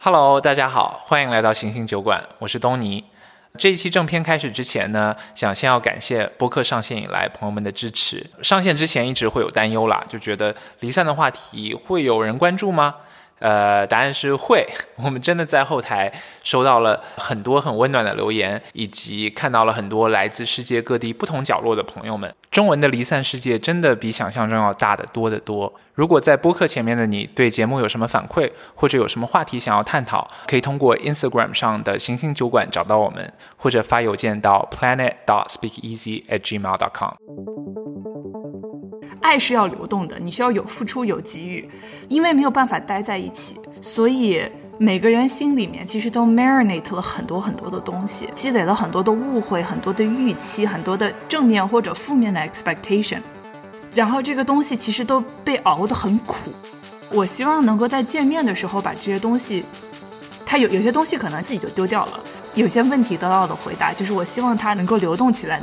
Hello，大家好，欢迎来到行星酒馆，我是东尼。这一期正片开始之前呢，想先要感谢播客上线以来朋友们的支持。上线之前一直会有担忧啦，就觉得离散的话题会有人关注吗？呃，答案是会。我们真的在后台收到了很多很温暖的留言，以及看到了很多来自世界各地不同角落的朋友们。中文的离散世界真的比想象中要大得多得多。如果在播客前面的你对节目有什么反馈，或者有什么话题想要探讨，可以通过 Instagram 上的行星酒馆找到我们，或者发邮件到 planet.speakeasy@gmail.com 爱是要流动的，你需要有付出有给予，因为没有办法待在一起，所以每个人心里面其实都 marinate 了很多很多的东西，积累了很多的误会、很多的预期、很多的正面或者负面的 expectation，然后这个东西其实都被熬得很苦。我希望能够在见面的时候把这些东西，它有有些东西可能自己就丢掉了，有些问题得到的回答，就是我希望它能够流动起来。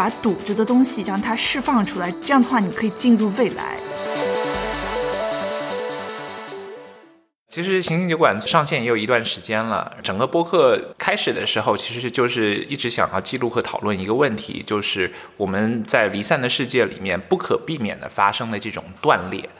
把堵着的东西让它释放出来，这样的话你可以进入未来。其实行星酒馆上线也有一段时间了，整个播客开始的时候，其实就是一直想要记录和讨论一个问题，就是我们在离散的世界里面不可避免的发生的这种断裂。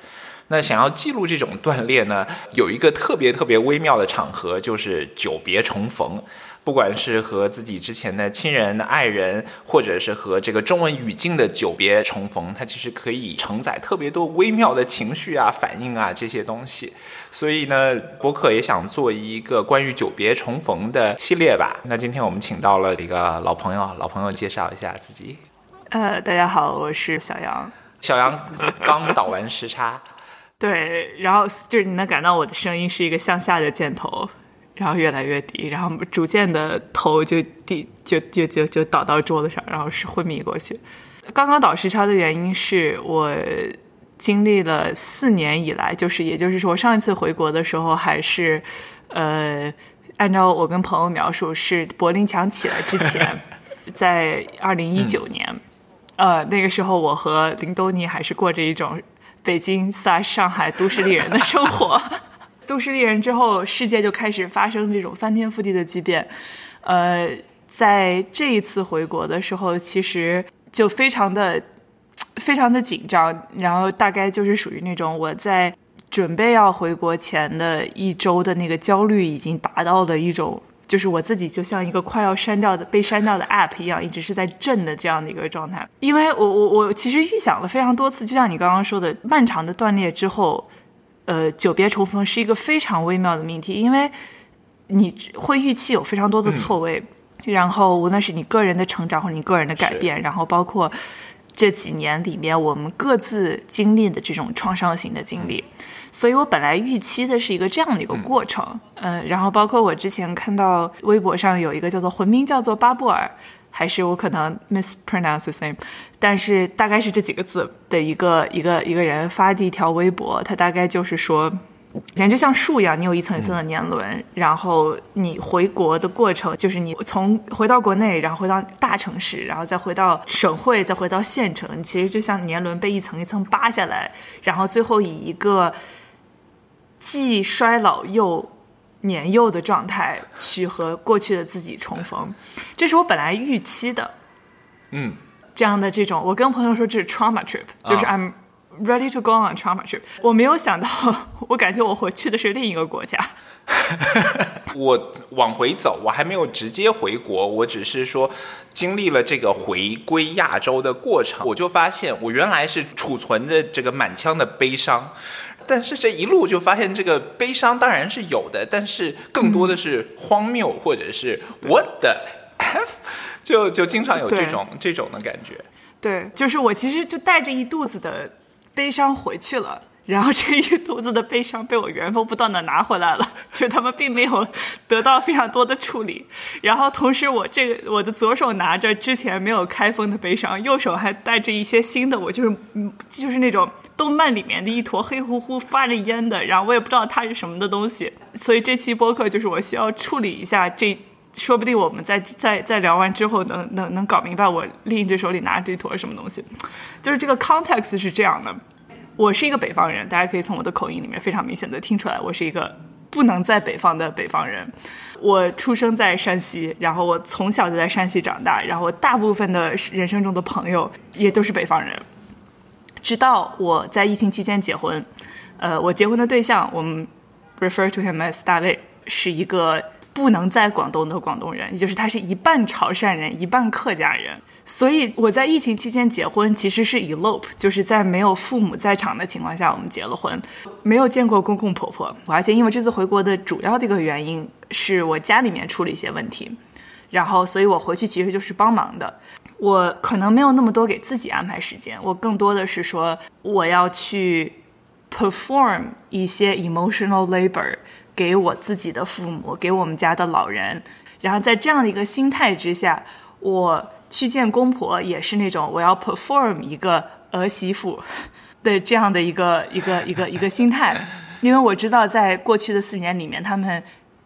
那想要记录这种断裂呢，有一个特别特别微妙的场合，就是久别重逢。不管是和自己之前的亲人、爱人，或者是和这个中文语境的久别重逢，它其实可以承载特别多微妙的情绪啊、反应啊这些东西。所以呢，博客也想做一个关于久别重逢的系列吧。那今天我们请到了一个老朋友，老朋友介绍一下自己。呃，大家好，我是小杨。小杨刚倒完时差。对，然后就是你能感到我的声音是一个向下的箭头。然后越来越低，然后逐渐的头就低，就就就就倒到桌子上，然后是昏迷过去。刚刚倒时差的原因是我经历了四年以来，就是也就是说上一次回国的时候还是，呃，按照我跟朋友描述是柏林墙起来之前，在二零一九年，呃，那个时候我和林多尼还是过着一种北京撒上海都市丽人的生活。都市丽人之后，世界就开始发生这种翻天覆地的巨变。呃，在这一次回国的时候，其实就非常的、非常的紧张。然后大概就是属于那种我在准备要回国前的一周的那个焦虑，已经达到了一种，就是我自己就像一个快要删掉的、被删掉的 App 一样，一直是在震的这样的一个状态。因为我我我其实预想了非常多次，就像你刚刚说的，漫长的断裂之后。呃，久别重逢是一个非常微妙的命题，因为你会预期有非常多的错位，然后无论是你个人的成长或者你个人的改变，然后包括这几年里面我们各自经历的这种创伤型的经历，所以我本来预期的是一个这样的一个过程，嗯，然后包括我之前看到微博上有一个叫做“魂名叫做巴布尔”。还是我可能 mispronounce his name，但是大概是这几个字的一个一个一个人发的一条微博，他大概就是说，人就像树一样，你有一层一层的年轮，然后你回国的过程就是你从回到国内，然后回到大城市，然后再回到省会，再回到县城，其实就像年轮被一层一层扒下来，然后最后以一个既衰老又。年幼的状态去和过去的自己重逢，这是我本来预期的。嗯，这样的这种，我跟朋友说这是 trauma trip，就是 I'm ready to go on trauma trip。我没有想到，我感觉我回去的是另一个国家。我往回走，我还没有直接回国，我只是说经历了这个回归亚洲的过程，我就发现我原来是储存着这个满腔的悲伤。但是这一路就发现，这个悲伤当然是有的，但是更多的是荒谬，或者是 what the f，就就经常有这种这种的感觉。对，就是我其实就带着一肚子的悲伤回去了。然后这一肚子的悲伤被我原封不动的拿回来了，就是他们并没有得到非常多的处理。然后同时，我这个我的左手拿着之前没有开封的悲伤，右手还带着一些新的。我就是嗯，就是那种动漫里面的一坨黑乎乎发着烟的，然后我也不知道它是什么的东西。所以这期播客就是我需要处理一下，这说不定我们在在在聊完之后能能能搞明白我另一只手里拿着这坨什么东西。就是这个 context 是这样的。我是一个北方人，大家可以从我的口音里面非常明显的听出来，我是一个不能在北方的北方人。我出生在山西，然后我从小就在山西长大，然后我大部分的人生中的朋友也都是北方人。直到我在疫情期间结婚，呃，我结婚的对象我们 refer to him as 大卫，是一个不能在广东的广东人，也就是他是一半潮汕人，一半客家人。所以我在疫情期间结婚，其实是 elope，就是在没有父母在场的情况下，我们结了婚，没有见过公公婆婆。而且因为这次回国的主要的一个原因是我家里面出了一些问题，然后所以我回去其实就是帮忙的。我可能没有那么多给自己安排时间，我更多的是说我要去 perform 一些 emotional labor 给我自己的父母，给我们家的老人。然后在这样的一个心态之下，我。去见公婆也是那种我要 perform 一个儿媳妇的这样的一个一个一个一个心态，因为我知道在过去的四年里面，他们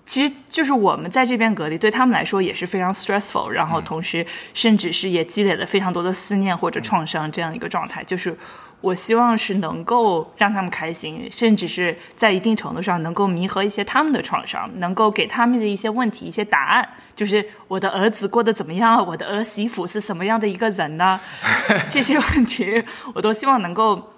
其实就是我们在这边隔离，对他们来说也是非常 stressful，然后同时甚至是也积累了非常多的思念或者创伤这样一个状态，就是。我希望是能够让他们开心，甚至是在一定程度上能够弥合一些他们的创伤，能够给他们的一些问题一些答案。就是我的儿子过得怎么样？我的儿媳妇是什么样的一个人呢？这些问题我都希望能够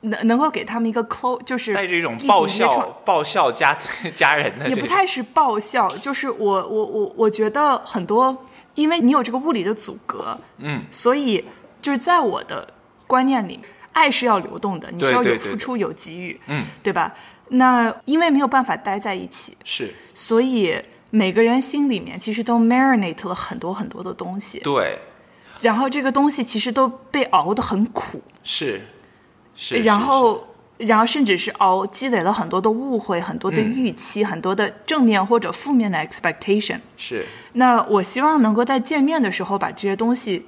能能够给他们一个 close，就是带着一种爆笑爆笑家家人的，也不太是爆笑，就是我我我我觉得很多，因为你有这个物理的阻隔，嗯，所以就是在我的。观念里，爱是要流动的，你是要有付出有给予，嗯，对吧？那因为没有办法待在一起，是，所以每个人心里面其实都 marinate 了很多很多的东西，对。然后这个东西其实都被熬得很苦，是，是。然后，然后甚至是熬积累了很多的误会，很多的预期，很多的正面或者负面的 expectation。是。那我希望能够在见面的时候把这些东西。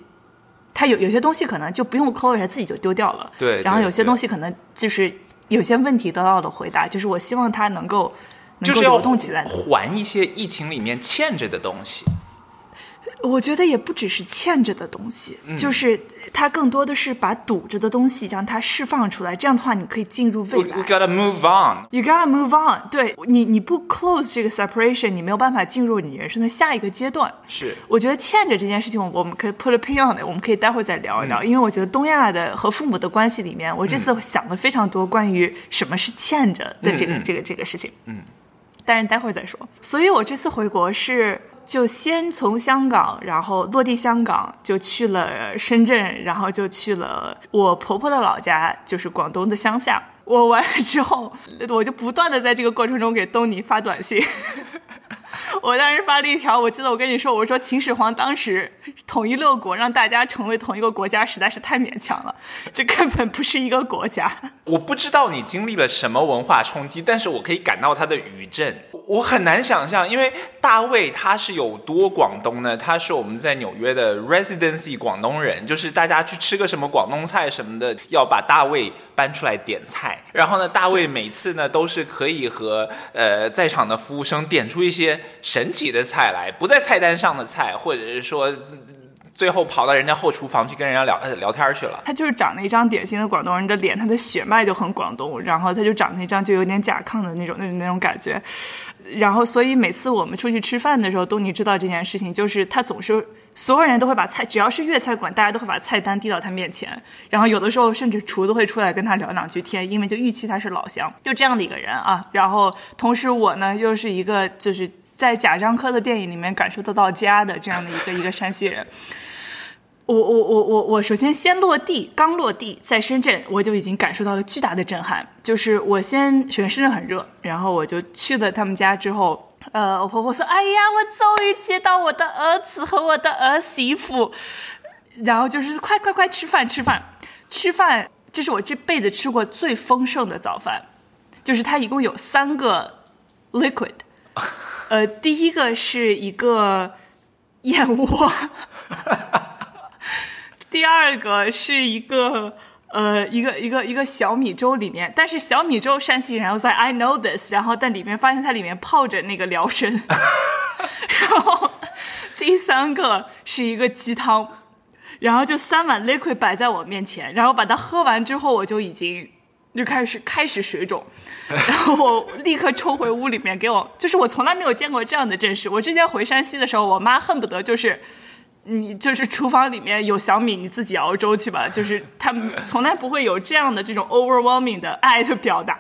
他有有些东西可能就不用 close，自己就丢掉了。对。然后有些东西可能就是有些问题得到的回答，就是我希望他能够能够流动起来，还一些疫情里面欠着的东西。我觉得也不只是欠着的东西，就是它更多的是把堵着的东西让它释放出来。这样的话，你可以进入未来。You gotta move on. You gotta move on. 对你，你不 close 这个 separation，你没有办法进入你人生的下一个阶段。是，我觉得欠着这件事情，我们可以 put a pin on 的，我们可以待会再聊一聊。因为我觉得东亚的和父母的关系里面，我这次想了非常多关于什么是欠着的这个这个这个事情。嗯，但是待会儿再说。所以我这次回国是。就先从香港，然后落地香港，就去了深圳，然后就去了我婆婆的老家，就是广东的乡下。我完了之后，我就不断的在这个过程中给东尼发短信。我当时发了一条，我记得我跟你说，我说秦始皇当时统一六国，让大家成为同一个国家，实在是太勉强了，这根本不是一个国家。我不知道你经历了什么文化冲击，但是我可以感到它的余震。我很难想象，因为大卫他是有多广东呢？他是我们在纽约的 residency 广东人，就是大家去吃个什么广东菜什么的，要把大卫搬出来点菜。然后呢，大卫每次呢都是可以和呃在场的服务生点出一些。神奇的菜来，不在菜单上的菜，或者是说，最后跑到人家后厨房去跟人家聊聊天去了。他就是长了一张典型的广东人的脸，他的血脉就很广东，然后他就长那张就有点甲亢的那种那种那种感觉。然后，所以每次我们出去吃饭的时候，东尼知道这件事情，就是他总是所有人都会把菜，只要是粤菜馆，大家都会把菜单递到他面前。然后有的时候甚至厨子会出来跟他聊两句天，因为就预期他是老乡，就这样的一个人啊。然后同时我呢又是一个就是。在贾樟柯的电影里面感受得到家的这样的一个一个山西人，我我我我我首先先落地，刚落地在深圳，我就已经感受到了巨大的震撼。就是我先首先深圳很热，然后我就去了他们家之后，呃，我婆婆说：“哎呀，我终于接到我的儿子和我的儿媳妇。”然后就是快快快吃饭吃饭吃饭，这是我这辈子吃过最丰盛的早饭，就是它一共有三个 liquid。呃，第一个是一个燕窝，第二个是一个呃一个一个一个小米粥里面，但是小米粥山西人然后在 I know this，然后但里面发现它里面泡着那个辽参，然后第三个是一个鸡汤，然后就三碗 liquid 摆在我面前，然后把它喝完之后，我就已经就开始开始水肿，然后我立刻冲回屋里面给我，就是我从来没有见过这样的阵势。我之前回山西的时候，我妈恨不得就是你就是厨房里面有小米，你自己熬粥去吧。就是他们从来不会有这样的这种 overwhelming 的爱的表达。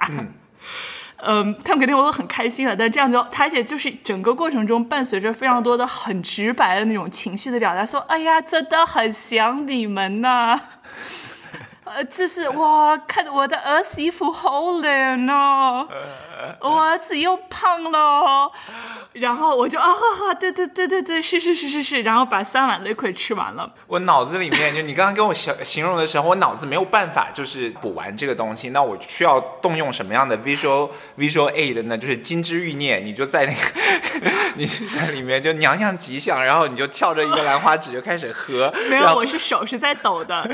嗯，他们肯定会很开心的，但这样就，而且就是整个过程中伴随着非常多的很直白的那种情绪的表达，说：“哎呀，真的很想你们呐。”呃，就是哇，看我的儿媳妇好冷哦，我儿子又胖了，然后我就啊哈哈，对对对对对，是是是是是，然后把三碗 liquid 吃完了。我脑子里面就你刚刚跟我形形容的时候，我脑子没有办法就是补完这个东西，那我需要动用什么样的 visual visual aid 呢？就是金枝玉孽，你就在那个 你在里面就娘娘吉祥，然后你就翘着一个兰花指就开始喝。没有，我是手是在抖的。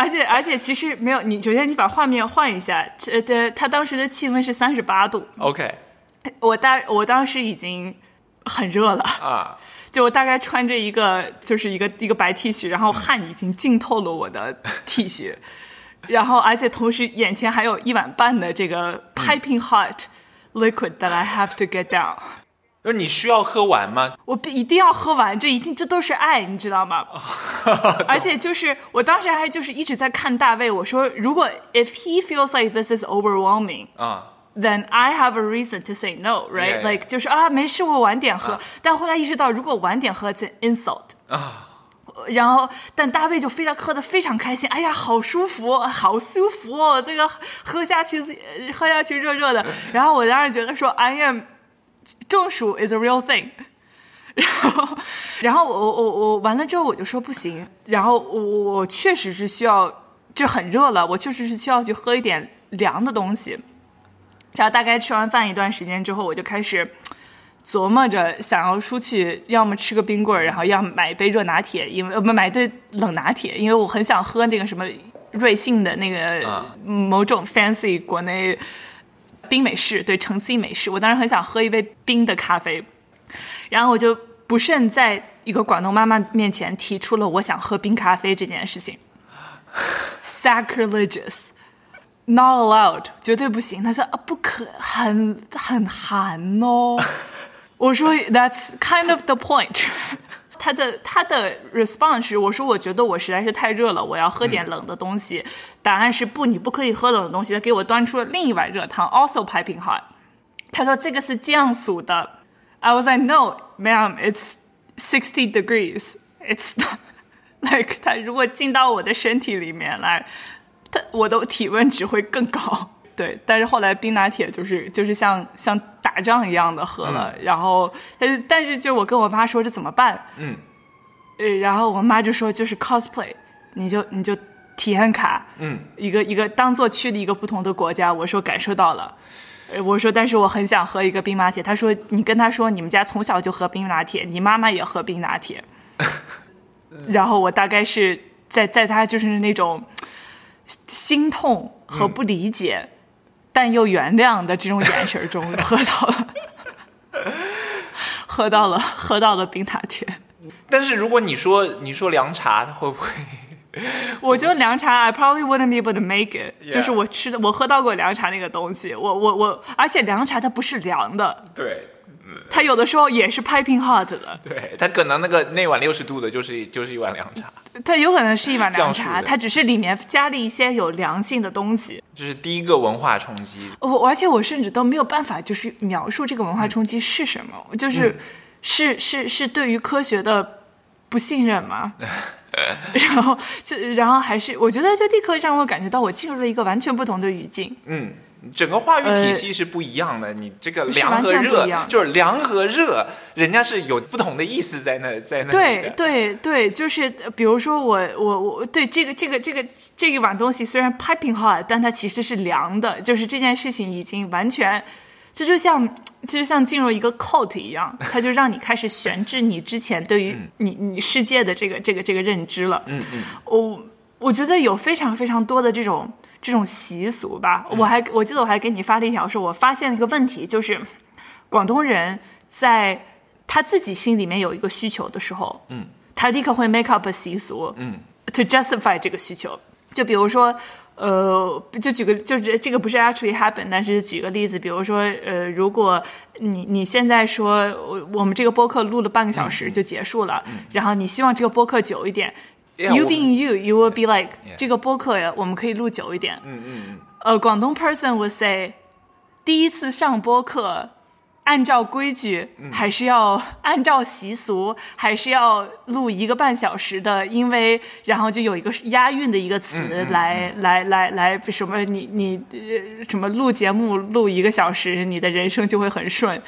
而且而且，其实没有你。首先，你把画面换一下，呃，的他当时的气温是三十八度。OK，我大我当时已经很热了啊，就我大概穿着一个就是一个一个白 T 恤，然后汗已经浸透了我的 T 恤，然后而且同时眼前还有一碗半的这个 piping hot liquid that I have to get down。那你需要喝完吗？我必一定要喝完，这一定这都是爱，你知道吗？而且就是我当时还就是一直在看大卫，我说如果 if he feels like this is overwhelming 啊，then I have a reason to say no，right？Like 就是啊，没事，我晚点喝。但后来意识到，如果晚点喝，it's insult 啊。然后，但大卫就非常喝的非常开心，哎呀，好舒服，好舒服哦，这个喝下去，喝下去热热的。然后我当时觉得说，I am。中暑 is a real thing，然后，然后我我我完了之后我就说不行，然后我我确实是需要，这很热了，我确实是需要去喝一点凉的东西。然后大概吃完饭一段时间之后，我就开始琢磨着想要出去，要么吃个冰棍儿，然后要么买一杯热拿铁，因为呃不买对冷拿铁，因为我很想喝那个什么瑞幸的那个某种 fancy 国内。冰美式对橙 C 美式，我当时很想喝一杯冰的咖啡，然后我就不慎在一个广东妈妈面前提出了我想喝冰咖啡这件事情，sacrilegious，not allowed，绝对不行。他说啊，不可，很很寒哦。我说 that's kind of the point。他的他的 response 是我说我觉得我实在是太热了，我要喝点冷的东西。答案是不，你不可以喝冷的东西。他给我端出了另一碗热汤，also piping hot。他说这个是降暑的。I was like no, ma'am, it's sixty degrees. It's like 他如果进到我的身体里面来，他我的体温只会更高。对，但是后来冰拿铁就是就是像像打仗一样的喝了，然后但是但是就我跟我妈说这怎么办？嗯，呃，然后我妈就说就是 cosplay，你就你就体验卡，嗯，一个一个当做去了一个不同的国家。我说感受到了，我说但是我很想喝一个冰拿铁。他说你跟他说你们家从小就喝冰拿铁，你妈妈也喝冰拿铁。然后我大概是在在他就是那种心痛和不理解。但又原谅的这种眼神中，喝到了，喝到了，喝到了冰塔甜。但是如果你说你说凉茶，它会不会？我觉得凉茶，I probably wouldn't be able to make it。就是我吃的，我喝到过凉茶那个东西，我我我，而且凉茶它不是凉的。对。它有的时候也是 piping hot 的，对，它可能那个那碗六十度的，就是就是一碗凉茶，它有可能是一碗凉茶，它只是里面加了一些有凉性的东西。这是第一个文化冲击，我而且我甚至都没有办法就是描述这个文化冲击是什么，就是是是是对于科学的不信任吗？然后就然后还是我觉得就立刻让我感觉到我进入了一个完全不同的语境，嗯。整个话语体系是不一样的，你这个凉和热就是凉和热，人家是有不同的意思在那在那。对对对，就是比如说我我我对这个这个这个这一碗东西虽然 piping hot，但它其实是凉的，就是这件事情已经完全，这就像其实像进入一个 cult 一样，它就让你开始悬置你之前对于你你世界的这个这个这个认知了。嗯嗯，我我觉得有非常非常多的这种。这种习俗吧，我还我记得我还给你发了一条，说我发现了一个问题，就是广东人在他自己心里面有一个需求的时候，嗯，他立刻会 make up 习俗，嗯，to justify 这个需求。就比如说，呃，就举个，就是这个不是 actually happen，但是举个例子，比如说，呃，如果你你现在说我我们这个播客录了半个小时就结束了，然后你希望这个播客久一点 Yeah，，you being you，you will be like 这个播客呀，我们可以录久一点。嗯嗯嗯，呃，广东 person would say，第一次上播客，按照规矩，还是要按照习俗，还是要录一个半小时的，因为然后就有一个押韵的一个词来、来来来什么你你呃什么录节目录一个小时，你的人生就会很顺。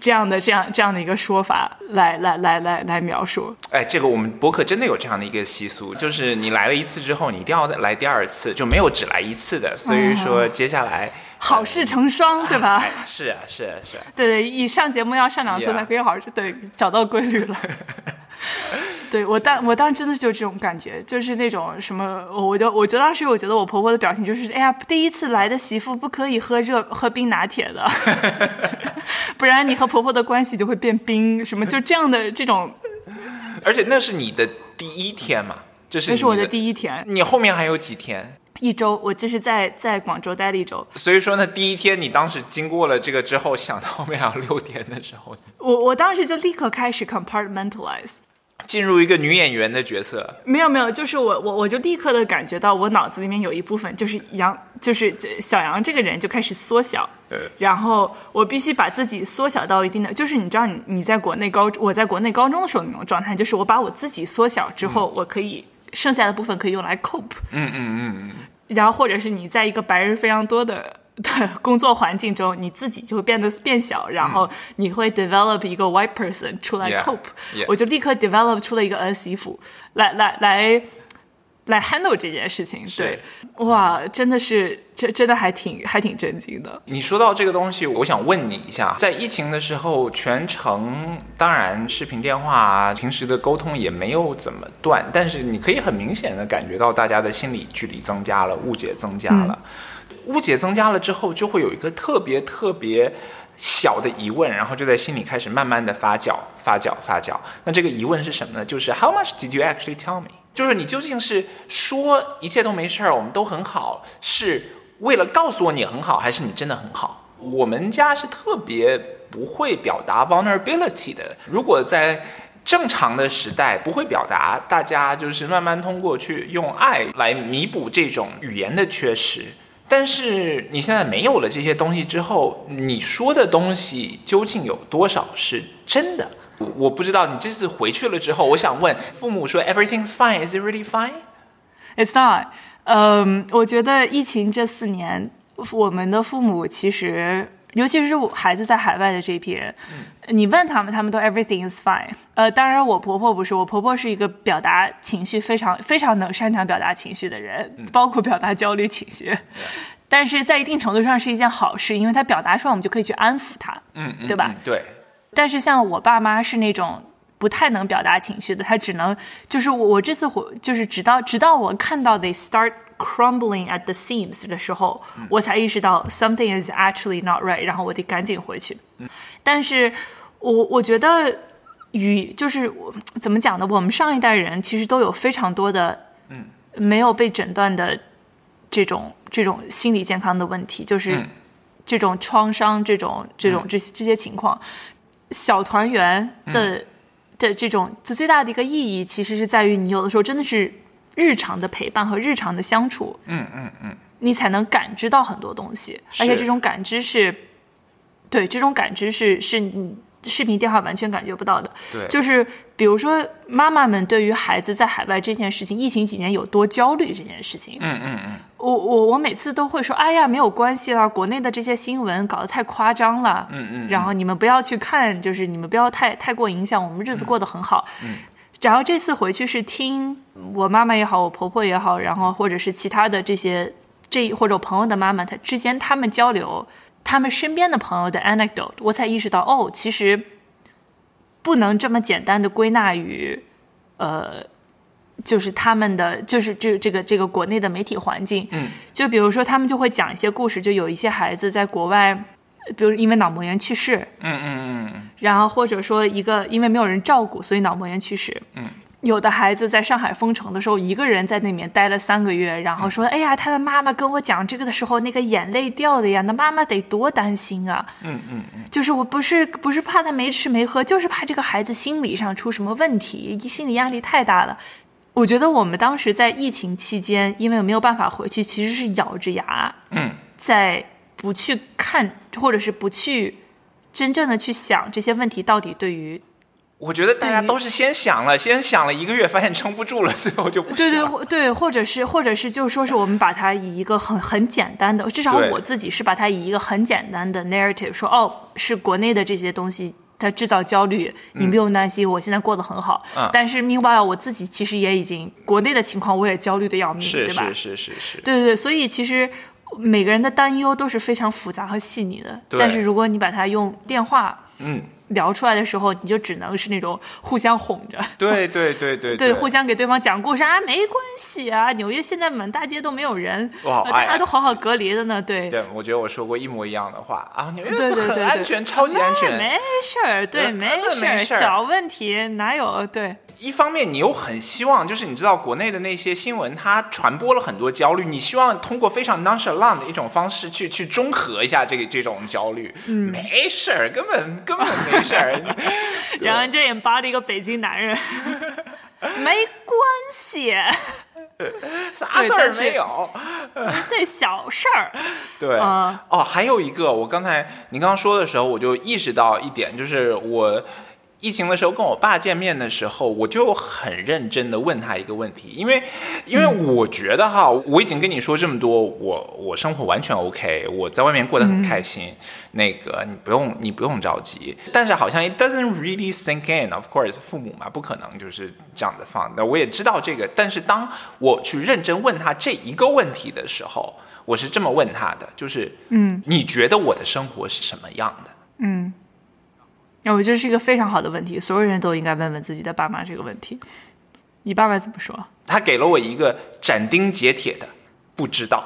这样的这样这样的一个说法来来来来来描述，哎，这个我们博客真的有这样的一个习俗，就是你来了一次之后，你一定要来第二次，就没有只来一次的。所以说接下来 好事成双，对吧？哎，是啊，是啊，是啊。对对，一上节目要上两次才可以好，对，找到规律了。对我当我当时真的是就这种感觉，就是那种什么，我就我觉得当时我觉得我婆婆的表情就是，哎呀，第一次来的媳妇不可以喝热喝冰拿铁的，不然你和婆婆的关系就会变冰，什么就这样的这种，而且那是你的第一天嘛，就是你那是我的第一天，你后面还有几天？一周，我就是在在广州待了一周，所以说呢，第一天你当时经过了这个之后，想到后面还有六天的时候，我我当时就立刻开始 compartmentalize。进入一个女演员的角色。没有没有，就是我我我就立刻的感觉到我脑子里面有一部分就是杨，就是这小杨这个人就开始缩小，呃然后我必须把自己缩小到一定的，就是你知道你你在国内高我在国内高中的时候那种状态，就是我把我自己缩小之后，我可以剩下的部分可以用来 cope，嗯嗯嗯嗯，然后或者是你在一个白人非常多的。的 工作环境中，你自己就会变得变小，然后你会 develop 一个 white person 出来 cope，、yeah. 我就立刻 develop 出了一个儿媳妇来来来来 handle 这件事情。对，哇，真的是这真的还挺还挺震惊的。你说到这个东西，我想问你一下，在疫情的时候，全程当然视频电话啊，平时的沟通也没有怎么断，但是你可以很明显的感觉到大家的心理距离增加了，误解增加了。误解增加了之后，就会有一个特别特别小的疑问，然后就在心里开始慢慢的发酵、发酵、发酵。那这个疑问是什么呢？就是 How much did you actually tell me？就是你究竟是说一切都没事儿，我们都很好，是为了告诉我你很好，还是你真的很好？我们家是特别不会表达 vulnerability 的。如果在正常的时代不会表达，大家就是慢慢通过去用爱来弥补这种语言的缺失。但是你现在没有了这些东西之后，你说的东西究竟有多少是真的？我我不知道。你这次回去了之后，我想问父母说 “Everything's fine, is it really fine？” It's not。嗯，我觉得疫情这四年，我们的父母其实，尤其是我孩子在海外的这一批人，你问他们，他们都 everything is fine。呃，当然我婆婆不是，我婆婆是一个表达情绪非常非常能擅长表达情绪的人，包括表达焦虑情绪。但是在一定程度上是一件好事，因为她表达出来，我们就可以去安抚她，嗯，嗯对吧？嗯对，但是像我爸妈是那种不太能表达情绪的，他只能就是我我这次回就是直到直到我看到 they start crumbling at the seams 的时候，我才意识到 something is actually not right，然后我得赶紧回去。但是我我觉得与就是我怎么讲呢？我们上一代人其实都有非常多的嗯没有被诊断的这种这种心理健康的问题，就是嗯这种创伤、这种这种这这些情况。小团圆的、的这种最大的一个意义，其实是在于你有的时候真的是日常的陪伴和日常的相处，嗯嗯嗯，你才能感知到很多东西，而且这种感知是，对这种感知是是你视频电话完全感觉不到的。对，就是比如说妈妈们对于孩子在海外这件事情，疫情几年有多焦虑这件事情，嗯嗯嗯，我我我每次都会说，哎呀，没有关系啦，国内的这些新闻搞得太夸张了，嗯嗯，然后你们不要去看，就是你们不要太太过影响，我们日子过得很好。嗯然后这次回去是听我妈妈也好，我婆婆也好，然后或者是其他的这些这或者我朋友的妈妈，她之间他们交流他们身边的朋友的 anecdote，我才意识到哦，其实不能这么简单的归纳于呃。就是他们的，就是这这个这个国内的媒体环境，嗯，就比如说他们就会讲一些故事，就有一些孩子在国外，比如因为脑膜炎去世，嗯嗯嗯然后或者说一个因为没有人照顾，所以脑膜炎去世。嗯，有的孩子在上海封城的时候，一个人在那边待了三个月，然后说：“哎呀，他的妈妈跟我讲这个的时候，那个眼泪掉的呀，那妈妈得多担心啊！”嗯嗯嗯，就是我不是不是怕他没吃没喝，就是怕这个孩子心理上出什么问题，心理压力太大了。我觉得我们当时在疫情期间，因为没有办法回去，其实是咬着牙，嗯，在不去看或者是不去真正的去想这些问题到底对于。我觉得大家都是先想了，先想了一个月，发现撑不住了，最后就不对对对，或者是或者是就是说是我们把它以一个很很简单的，至少我自己是把它以一个很简单的 narrative 说，哦，是国内的这些东西它制造焦虑，你不用担心，我现在过得很好。但是 meanwhile 我自己其实也已经国内的情况，我也焦虑的要命，对吧？是是是是。对对对，所以其实每个人的担忧都是非常复杂和细腻的。但是如果你把它用电话，嗯。聊出来的时候，你就只能是那种互相哄着，对对对对 对，互相给对方讲故事啊，没关系啊，纽约现在满大街都没有人，哇，大家都好好隔离的呢，对。对，我觉得我说过一模一样的话啊，纽约很安全，超级安全，没事儿，对，没事儿，小问题哪有对。一方面，你又很希望，就是你知道国内的那些新闻，它传播了很多焦虑，你希望通过非常 nonchalant 的一种方式去去中和一下这个这种焦虑。嗯，没事儿，根本根本没事儿。然后就引发了一个北京男人，没关系，啥事儿没有，这小事儿。对，哦，还有一个，我刚才你刚刚说的时候，我就意识到一点，就是我。疫情的时候跟我爸见面的时候，我就很认真的问他一个问题，因为，因为我觉得哈，我已经跟你说这么多，我我生活完全 OK，我在外面过得很开心，那个你不用你不用着急，但是好像 it doesn't really sink in，of course，父母嘛不可能就是这样子放，那我也知道这个，但是当我去认真问他这一个问题的时候，我是这么问他的，就是，嗯，你觉得我的生活是什么样的？嗯。那我觉得是一个非常好的问题，所有人都应该问问自己的爸妈这个问题。你爸爸怎么说？他给了我一个斩钉截铁的不知道。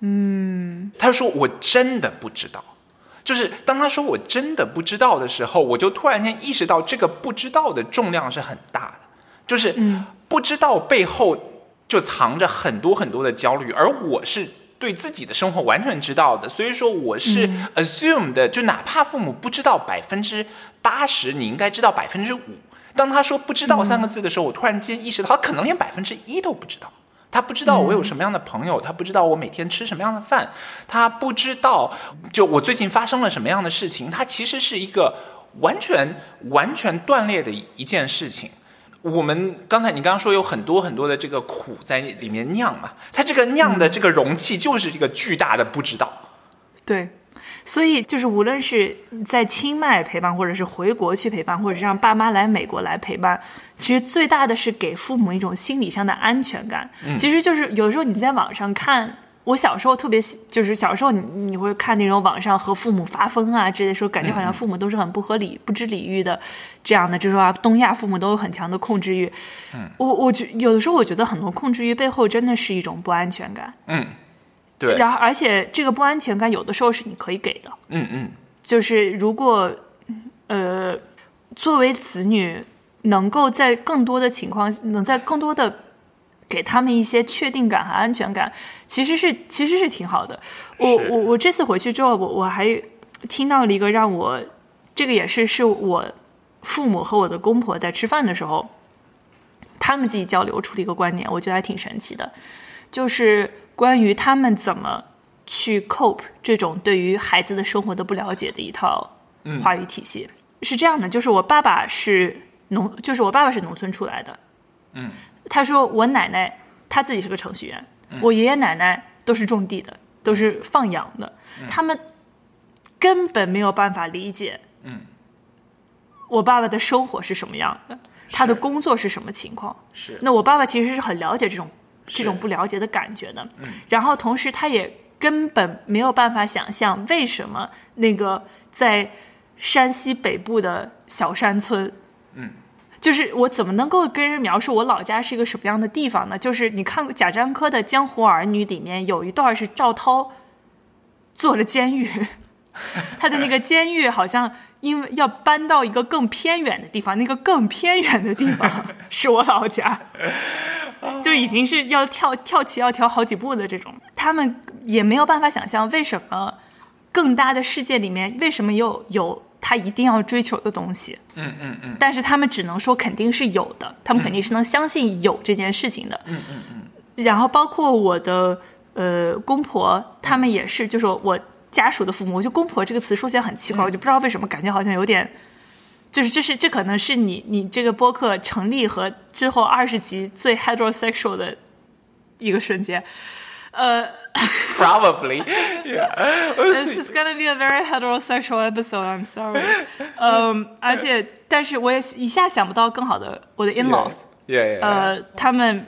嗯，他说我真的不知道。就是当他说我真的不知道的时候，我就突然间意识到这个不知道的重量是很大的。就是不知道背后就藏着很多很多的焦虑，而我是。对自己的生活完全知道的，所以说我是 assume 的，就哪怕父母不知道百分之八十，你应该知道百分之五。当他说不知道三个字的时候，我突然间意识到，他可能连百分之一都不知道。他不知道我有什么样的朋友，他不知道我每天吃什么样的饭，他不知道就我最近发生了什么样的事情。他其实是一个完全完全断裂的一件事情。我们刚才你刚刚说有很多很多的这个苦在里面酿嘛，它这个酿的这个容器就是一个巨大的不知道。对，所以就是无论是在清迈陪伴，或者是回国去陪伴，或者是让爸妈来美国来陪伴，其实最大的是给父母一种心理上的安全感。其实就是有时候你在网上看。我小时候特别喜，就是小时候你你会看那种网上和父母发疯啊之类的时候，感觉好像父母都是很不合理、不知礼遇的这样的，就是说东亚父母都有很强的控制欲。嗯，我我觉有的时候我觉得很多控制欲背后真的是一种不安全感。嗯，对。然后而且这个不安全感有的时候是你可以给的。嗯嗯。就是如果呃作为子女能够在更多的情况，能在更多的。给他们一些确定感和安全感，其实是其实是挺好的。我我我这次回去之后，我我还听到了一个让我，这个也是是我父母和我的公婆在吃饭的时候，他们自己交流出的一个观点，我觉得还挺神奇的，就是关于他们怎么去 cope 这种对于孩子的生活的不了解的一套话语体系。是这样的，就是我爸爸是农，就是我爸爸是农村出来的，嗯。他说：“我奶奶她自己是个程序员，我爷爷奶奶都是种地的，都是放羊的，他们根本没有办法理解，嗯，我爸爸的生活是什么样的，他的工作是什么情况。是，那我爸爸其实是很了解这种这种不了解的感觉的。嗯，然后同时他也根本没有办法想象为什么那个在山西北部的小山村，嗯。”就是我怎么能够跟人描述我老家是一个什么样的地方呢？就是你看过贾樟柯的《江湖儿女》里面有一段是赵涛坐了监狱，他的那个监狱好像因为要搬到一个更偏远的地方，那个更偏远的地方 是我老家，就已经是要跳跳棋要跳好几步的这种。他们也没有办法想象为什么更大的世界里面为什么又有他一定要追求的东西。嗯嗯嗯但是他们只能说肯定是有的，他们肯定是能相信有这件事情的。嗯嗯嗯，然后包括我的呃公婆，他们也是，就是我家属的父母，我就公婆这个词说起来很奇怪，我就不知道为什么感觉好像有点，就是这是这可能是你你这个播客成立和之后二十集最 heterosexual 的一个瞬间，呃。 Probably, yeah. This is gonna be a very heterosexual episode. I'm sorry. 嗯，而且，但是我也一下想不到更好的我的 in-laws。 Yeah, yeah. 呃，他们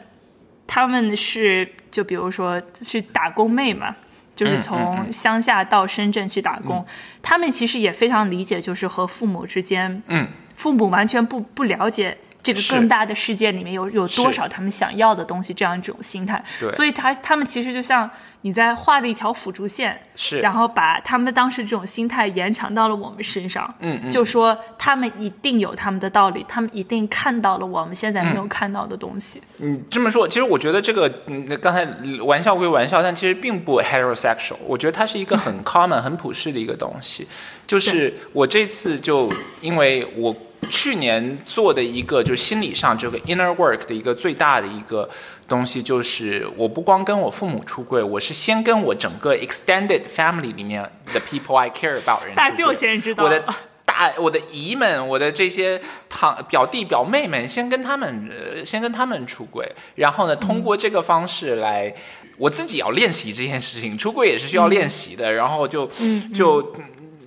他们是就比如说是打工妹嘛，就是从乡下到深圳去打工，他们其实也非常理解，就是和父母之间，嗯，父母完全不不了解。 这个更大的世界里面有有多少他们想要的东西，这样一种心态，所以他他们其实就像你在画了一条辅助线，是。然后把他们当时这种心态延长到了我们身上，嗯嗯。就说他们一定有他们的道理，他们一定看到了我们现在没有看到的东西。你这么说，其实我觉得这个，嗯，刚才玩笑归玩笑，但其实并不 heterosexual。我觉得它是一个很 common、很普世的一个东西。就是我这次就因为我去年做的一个就是心理上这个 inner work 的一个最大的一个东西，就是我不光跟我父母出柜，我是先跟我整个 extended family 里面的 people I care about 人。大舅先知道我的大我的姨们，我的这些堂表弟表妹们，先跟他们呃，先跟他们出轨，然后呢，通过这个方式来，我自己要练习这件事情，出轨也是需要练习的，然后就就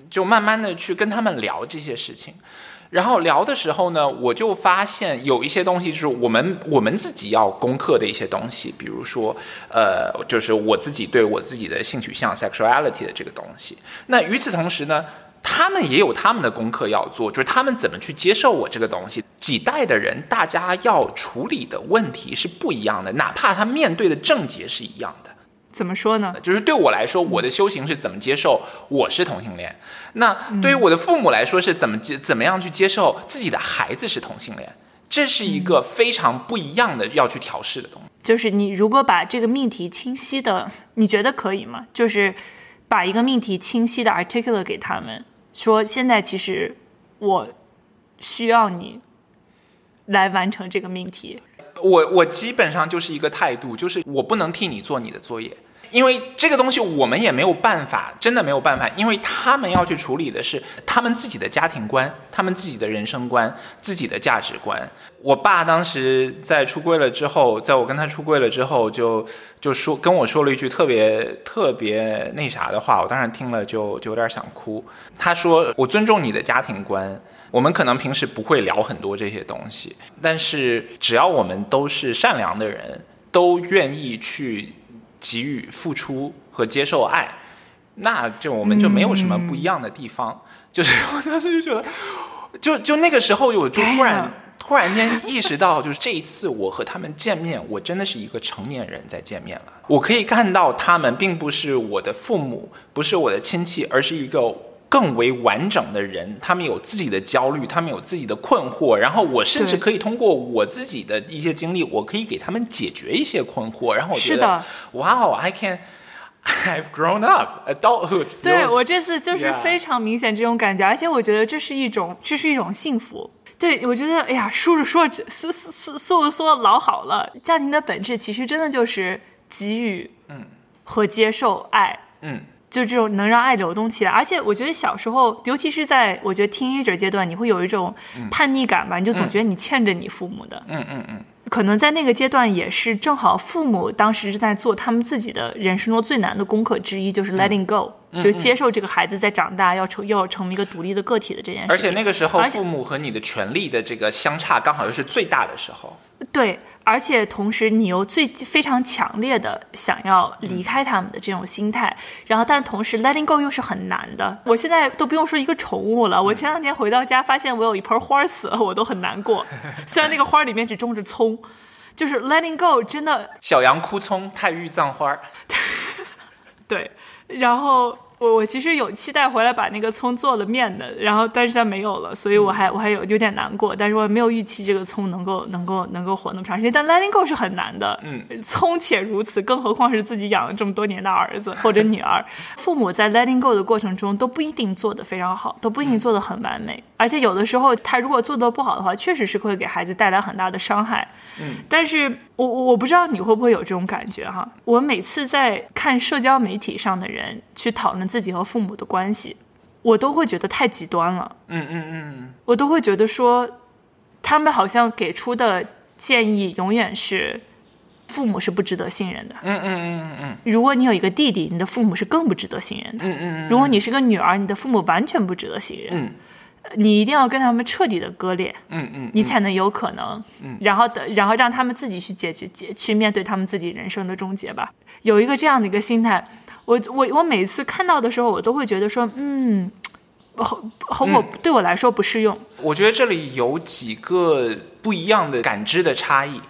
就慢慢的去跟他们聊这些事情。然后聊的时候呢，我就发现有一些东西就是我们我们自己要攻克的一些东西，比如说，呃，就是我自己对我自己的性取向 sexuality 的这个东西。那与此同时呢，他们也有他们的功课要做，就是他们怎么去接受我这个东西。几代的人，大家要处理的问题是不一样的，哪怕他面对的症结是一样的。怎么说呢？就是对我来说，我的修行是怎么接受我是同性恋。那对于我的父母来说，是怎么接怎么样去接受自己的孩子是同性恋？这是一个非常不一样的要去调试的东西。就是你如果把这个命题清晰的，你觉得可以吗？就是把一个命题清晰的 articulate 给他们，说现在其实我需要你来完成这个命题。我我基本上就是一个态度，就是我不能替你做你的作业，因为这个东西我们也没有办法，真的没有办法，因为他们要去处理的是他们自己的家庭观、他们自己的人生观、自己的价值观。我爸当时在出柜了之后，在我跟他出柜了之后，就就说跟我说了一句特别特别那啥的话，我当时听了就就有点想哭。他说：“我尊重你的家庭观。”我们可能平时不会聊很多这些东西，但是只要我们都是善良的人，都愿意去给予付出和接受爱，那就我们就没有什么不一样的地方。就是 我当时就觉得，就就那个时候，我就突然 突然间意识到，就是这一次我和他们见面，我真的是一个成年人在见面了。我可以看到他们并不是我的父母，不是我的亲戚，而是一个更为完整的人。他们有自己的焦虑，他们有自己的困惑，然后我甚至可以通过我自己的一些经历，我可以给他们解决一些困惑。然后我觉得是的，哇哦，I can。I've grown up, adulthood. 对我这次就是非常明显这种感觉，而且我觉得这是一种，这是一种幸福。对，我觉得，哎呀，说着说着，说说说着说着老好了。家庭的本质其实真的就是给予，嗯，和接受爱，嗯，就这种能让爱流动起来。而且我觉得小时候，尤其是在我觉得 teenager 阶段，你会有一种叛逆感吧，你就总觉得你欠着你父母的，嗯嗯嗯，可能在那个阶段也是正好父母当时是在做他们自己的人生中最难的功课之一，就是 letting go，、就是接受这个孩子在长大要成要成为一个独立的个体的这件事情。而且那个时候，父母和你的权利的这个相差刚好又是最大的时候。对，而且同时你又最非常强烈的想要离开他们的这种心态，然后但同时 letting go 又是很难的。我现在都不用说一个宠物了，我前两天回到家发现我有一盆花死了，我都很难过。虽然那个花里面只种着葱，就是 letting go 真的小羊哭葱，太玉葬花。对，然后我我其实有期待回来把那个葱做了面的，然后但是它没有了，所以我还我还有有点难过，但是我没有预期这个葱能够能够能够活那么长时间。但 letting go 是很难的，嗯，葱且如此，更何况是自己养了这么多年的儿子或者女儿。父母在 letting go 的过程中都不一定做得非常好，都不一定做得很完美，而且有的时候他如果做得不好的话，确实是会给孩子带来很大的伤害。嗯，但是我我不知道你会不会有这种感觉哈？我每次在看社交媒体上的人去讨论自己和父母的关系，我都会觉得太极端了。嗯嗯嗯，我都会觉得说，他们好像给出的建议永远是父母是不值得信任的。嗯嗯嗯嗯嗯如果你有一个弟弟，你的父母是更不值得信任的。嗯嗯如果你是个女儿，你的父母完全不值得信任。嗯你一定要跟他们彻底的割裂，嗯嗯，你才能有可能，嗯然后的，然后让他们自己去解决解去面对他们自己人生的终结吧。有一个这样的一个心态，我我我每次看到的时候，我都会觉得说，嗯，和和我、对我来说不适用。我觉得这里有几个不一样的感知的差异。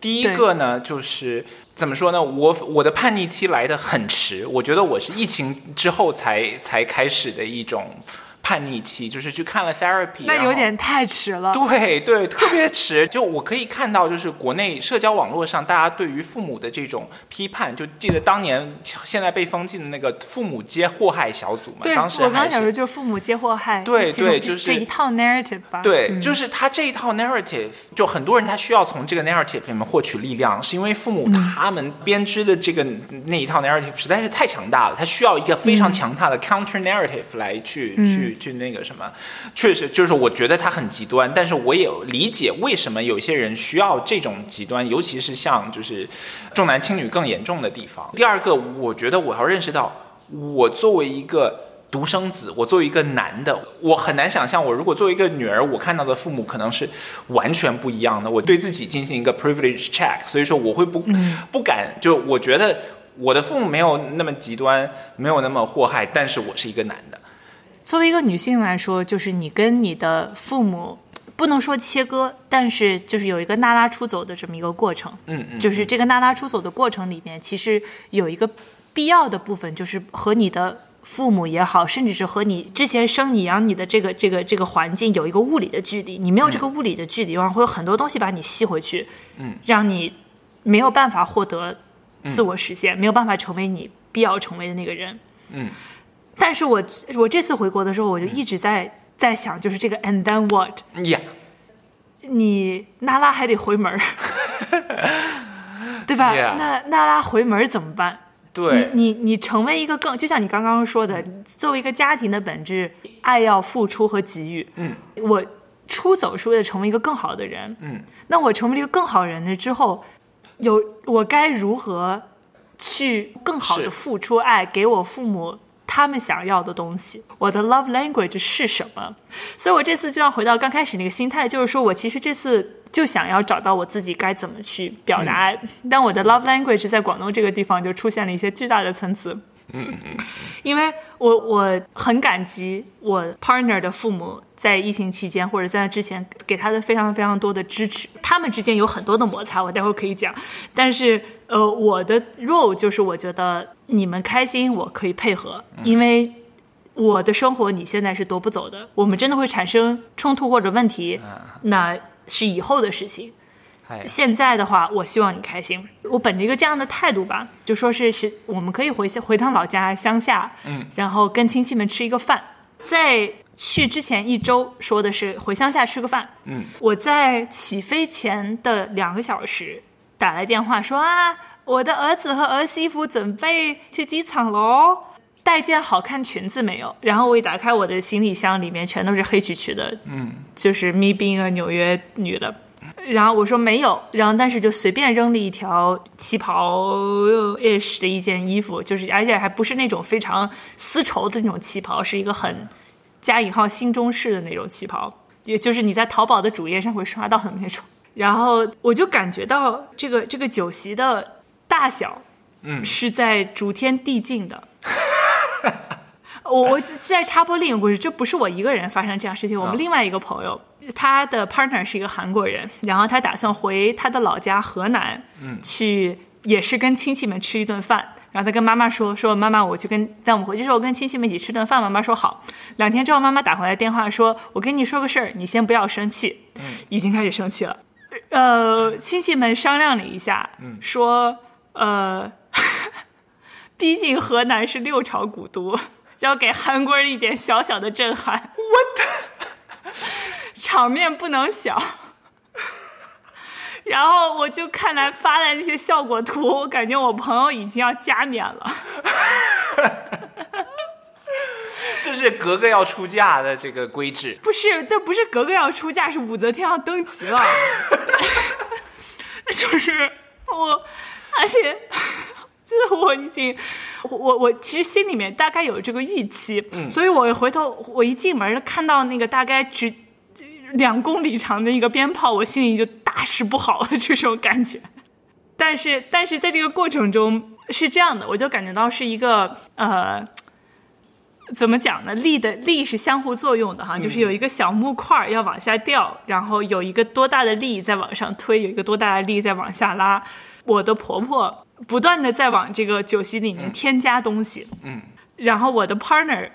第一个呢，就是怎么说呢？我我的叛逆期来的很迟，我觉得我是疫情之后才才开始的一种叛逆期，就是去看了 therapy，那有点太迟了。对对，特别迟。就我可以看到，就是国内社交网络上大家对于父母的这种批判，就记得当年现在被封禁的那个父母皆祸害小组嘛，对，当时我刚。想说就是父母皆祸害，对对就是这一套 narrative 吧。对，嗯就是他这一套 narrative，就很多人他需要从这个 narrative 里面获取力量，是因为父母嗯他们编织的这个那一套 narrative 实在是太强大了，他需要一个非嗯常强大的 counter narrative 来去、去去那个什么。确实，就是我觉得他很极端，但是我也理解为什么有些人需要这种极端，尤其是像就是重男轻女更严重的地方。第二个，我觉得我要认识到，我作为一个独生子，我作为一个男的，我很难想象，我如果作为一个女儿，我看到的父母可能是完全不一样的。我对自己进行一个 privilege check，所以说我会不、不敢，就我觉得我的父母没有那么极端，没有那么祸害，但是我是一个男的。作为一个女性来说，就是你跟你的父母不能说切割，但是就是有一个娜拉出走的这么一个过程。嗯嗯，就是这个娜拉出走的过程里面，其实有一个必要的部分，就是和你的父母也好，甚至是和你之前生你养你的这个这个这个环境有一个物理的距离。你没有这个物理的距离的话，会有很多东西把你吸回去，嗯，让你没有办法获得自我实现，没有办法成为你必要成为的那个人。嗯，但是我我这次回国的时候，我就一直在在想，就是这个 and then what？呀、你娜拉还得回门儿，对吧 Yeah 那娜拉回门儿怎么办？对，你你你成为一个更，就像你刚刚说的，作为一个家庭的本质，爱要付出和给予。嗯，我出走是为了成为一个更好的人。嗯，那我成为了一个更好人了之后，有我该如何去更好的付出爱给我父母他们想要的东西？我的 love language 是什么？所以我这次就要回到刚开始那个心态，就是说我其实这次就想要找到我自己该怎么去表达爱，但我的 love language 在广东这个地方就出现了一些巨大的参差。因为我我很感激我 partner 的父母在疫情期间或者在那之前给他的非常非常多的支持，他们之间有很多的摩擦，我待会儿可以讲。但是呃，我的 role 就是我觉得你们开心，我可以配合，因为我的生活你现在是夺不走的，我们真的会产生冲突或者问题，那是以后的事情。哎，现在的话，我希望你开心。我本着一个这样的态度吧，就说是是我们可以回回趟老家乡下，嗯，然后跟亲戚们吃一个饭。在去之前一周说的是回乡下吃个饭，嗯，我在起飞前的两个小时打来电话说啊，我的儿子和儿媳妇准备去机场喽。带件好看裙子没有？然后我一打开我的行李箱，里面全都是黑黢黢的，嗯，就是 me being a 纽约女的。然后我说没有，然后但是就随便扔了一条旗袍 ish 的一件衣服，就是而且还不是那种非常丝绸的那种旗袍，是一个很加引号新中式的那种旗袍，也就是你在淘宝的主页上会刷到的那种。然后我就感觉到这个这个酒席的大小，嗯是在逐天递进的。我我再插播另一个故事，这不是我一个人发生这样事情。我们啊另外一个朋友，他的 partner 是一个韩国人，然后他打算回他的老家河南，嗯去也是跟亲戚们吃一顿饭。然后他跟妈妈说说妈妈，我去跟在我们回去的时候跟亲戚们一起吃顿饭。妈妈说好。两天之后，妈妈打回来电话说，我跟你说个事儿，你先不要生气。嗯，已经开始生气了。呃，亲戚们商量了一下，说呃，毕竟河南是六朝古都，要给韩国人一点小小的震撼。What？场面不能小。然后我就看来发的那些效果图，我感觉我朋友已经要加冕了。这是格格要出嫁的这个规制，不是，那不是格格要出嫁，是武则天要登基了。就是我，而且 就是我已经，我我其实心里面大概有这个预期，嗯所以我回头我一进门看到那个大概只两公里长的一个鞭炮，我心里就大事不好的这种感觉。但是但是在这个过程中是这样的，我就感觉到是一个呃。怎么讲呢？力的力是相互作用的哈，就是有一个小木块要往下掉，然后有一个多大的力在往上推，有一个多大的力在往下拉。我的婆婆不断的在往这个酒席里面添加东西，嗯，然后我的 partner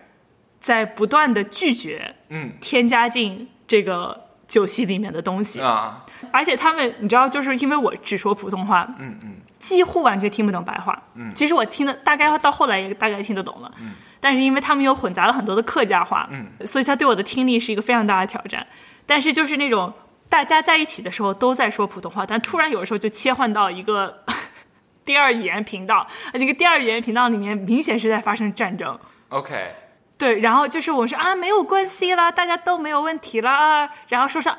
在不断的拒绝，嗯，添加进这个酒席里面的东西啊。而且他们，你知道，就是因为我只说普通话，嗯嗯，几乎完全听不懂白话，嗯，其实我听的大概到后来也大概听得懂了，嗯。但是因为他们又混杂了很多的客家话，嗯，所以他对我的听力是一个非常大的挑战。但是就是那种大家在一起的时候都在说普通话，但突然有的时候就切换到一个 第二语言频道，那个第二语言频道里面明显是在发生战争。OK，对，然后就是我说啊没有关系啦，大家都没有问题啦，然后说上。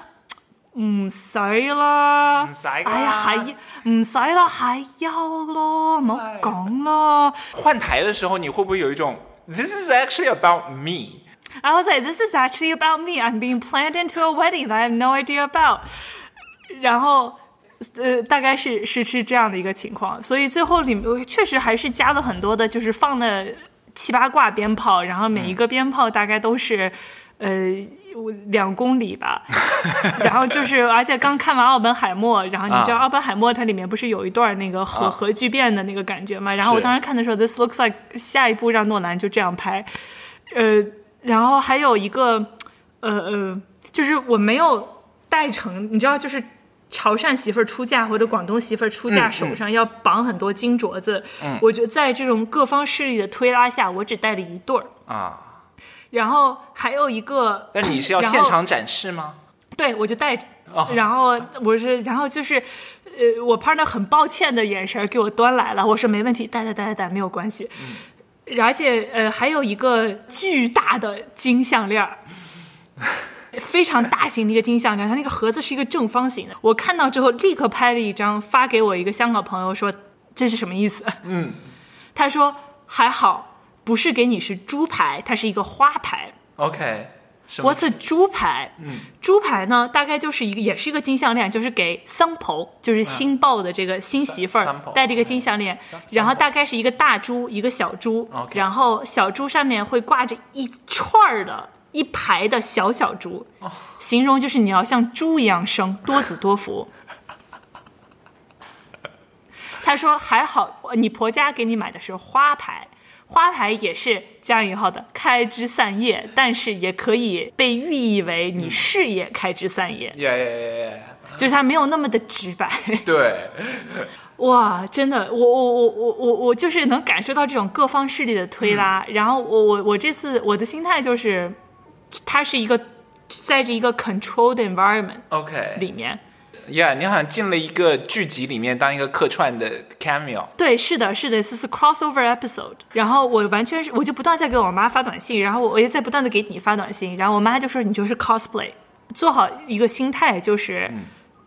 唔使啦，唔使，哎呀，係唔使啦，係要咯，唔好講咯。换台的时候，你会不会有一种 This is actually about me？I was like, This is actually about me. I'm being planned into a wedding that I have no idea about。然后，呃，大概是是是这样的一个情况，所以最后里面确实还是加了很多的，就是放了七八挂鞭炮，然后每一个鞭炮大概都是，呃。两公里吧，然后就是，而且刚看完奥本海默，然后你知道奥本海默它里面不是有一段那个核核聚变的那个感觉嘛？然后我当时看的时候，This looks like 下一步让诺兰就这样拍，呃，然后还有一个，呃呃，就是我没有带成，你知道，就是潮汕媳妇儿出嫁或者广东媳妇儿出嫁，手上要绑很多金镯子，我觉得在这种各方势力的推拉下，我只带了一对儿。啊。然后还有一个，那你是要现场展示吗？对，我就带着。然后我是，然后就是，呃，我 partner 很抱歉的眼神给我端来了。我说没问题，带带带带带，没有关系。而且呃，还有一个巨大的金项链 非常大型的一个金项链它那个盒子是一个正方形的。我看到之后立刻拍了一张发给我一个香港朋友，说这是什么意思？嗯，他说还好。不是给你是猪牌，它是一个花牌。OK，What's a 猪牌？嗯，猪牌呢，大概就是一个，也是一个金项链，就是给桑婆，就是新抱的这个新媳妇儿戴这个金项链。然后大概是一个大猪，一个小猪。然后小猪上面会挂着一串儿的一排的小小猪，形容就是你要像猪一样生，多子多福。他说还好，你婆家给你买的是花牌。花牌也是加引号的开枝散叶，但是也可以被寓意为你事业开枝散叶。耶耶耶耶！就是它没有那么的直白。对，哇，真的，我我我我我我就是能感受到这种各方势力的推拉。然后我我我这次我的心态就是，它是一个在这一个 controlled environment OK 里面。Yeah，你好像进了一个剧集里面当一个客串的 cameo。对，是的，是的，这是 crossover episode。然后我完全是，我就不断在给我妈发短信，然后我也在不断的给你发短信，然后我妈就说你就是 cosplay，做好一个心态，就是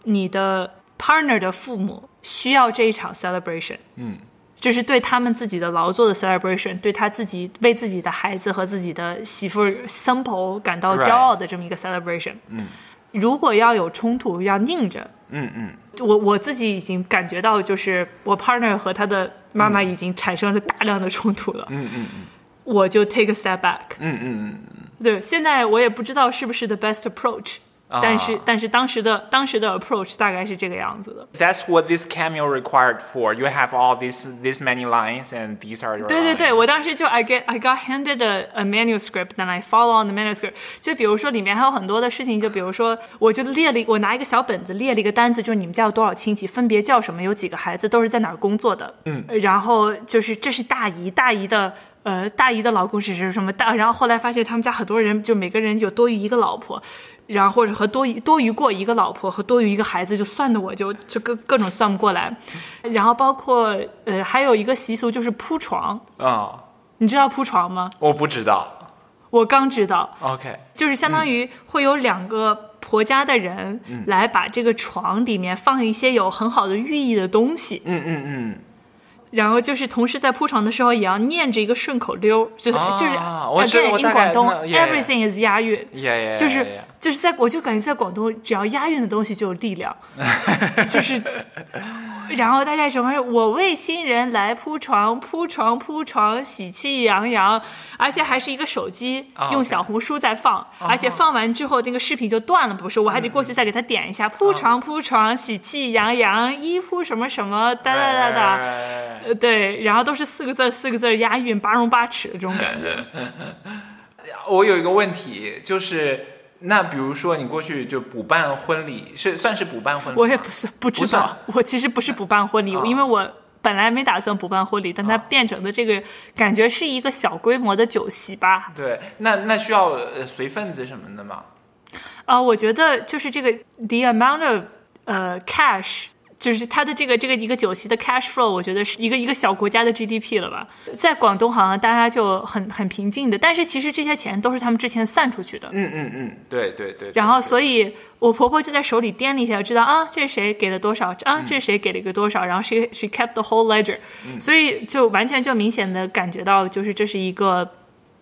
你的 partner 的父母需要这一场 celebration，嗯，就是对他们自己的劳作的 celebration，对他自己为自己的孩子和自己的媳妇 simple 感到骄傲的这么一个 celebration，嗯。如果要有冲突，要拧着。嗯嗯，我我自己已经感觉到，就是我 partner 和他的妈妈已经产生了大量的冲突了。嗯嗯嗯，我就 take a step back。嗯嗯嗯对，现在我也不知道是不是 the best approach。但是但是当时的当时的 approach 大概是这个样子的。 That's what this cameo required for. You have all these this many lines, and these are your 对对对， lines. 我当时就 I get I got handed a a manuscript and I follow on the manuscript。就比如说里面还有很多的事情，就比如说我就列了一我拿一个小本子列了一个单子，就是你们家有多少亲戚，分别叫什么，有几个孩子，都是在哪儿工作的。嗯，然后就是这是大姨，大姨的。呃，大姨的老公是是什么大？然后后来发现他们家很多人，就每个人有多于一个老婆， 然后或者和多于多余过一个老婆和多余一个孩子，就算的我就就各各种算不过来。然后包括呃，还有一个习俗就是铺床，啊、你知道铺床吗？我不知道。我刚知道，OK，就是相当于会有两个婆家的人来把这个床里面放一些有很好的寓意的东西，嗯嗯嗯，然后就是同时在铺床的时候也要念着一个顺口溜，就是、啊就是我知 again 我 in 大概广东 everything is 押韵。就是.就是在我就感觉在广东，只要押韵的东西就有力量，就是，然后大家什么我为新人来铺床，铺床铺床，喜气洋洋，而且还是一个手机啊用小红书在放，而且放完之后那个视频就断了，不是？我还得过去再给他点一下，铺床铺床，喜气洋洋，衣服什么什么，哒哒哒哒。呃，对，然后都是四个字儿四个字儿押韵，八荣八耻的这种感觉。我有一个问题，就是那比如说你过去就补办婚礼，是算是补办婚礼？我也不是不知道，我其实不是补办婚礼，啊因为我本来没打算补办婚礼，但它变成的这个感觉是一个小规模的酒席吧。对，那那需要呃随份子什么的吗？啊、我觉得就是这个 the amount of 呃 cash。就是它的这个这个一个酒席的 cash flow，我觉得是一个一个小国家的 GDP 了吧。在广东好像大家就很很平静的，但是其实这些钱都是他们之前散出去的。嗯嗯嗯，对对对。然后，所以我婆婆就在手里掂了一下，就知道啊，这是谁给了多少啊，这是谁给了一个多少，然后 she she kept the whole ledger，、所以就完全就明显的感觉到，就是这是一个，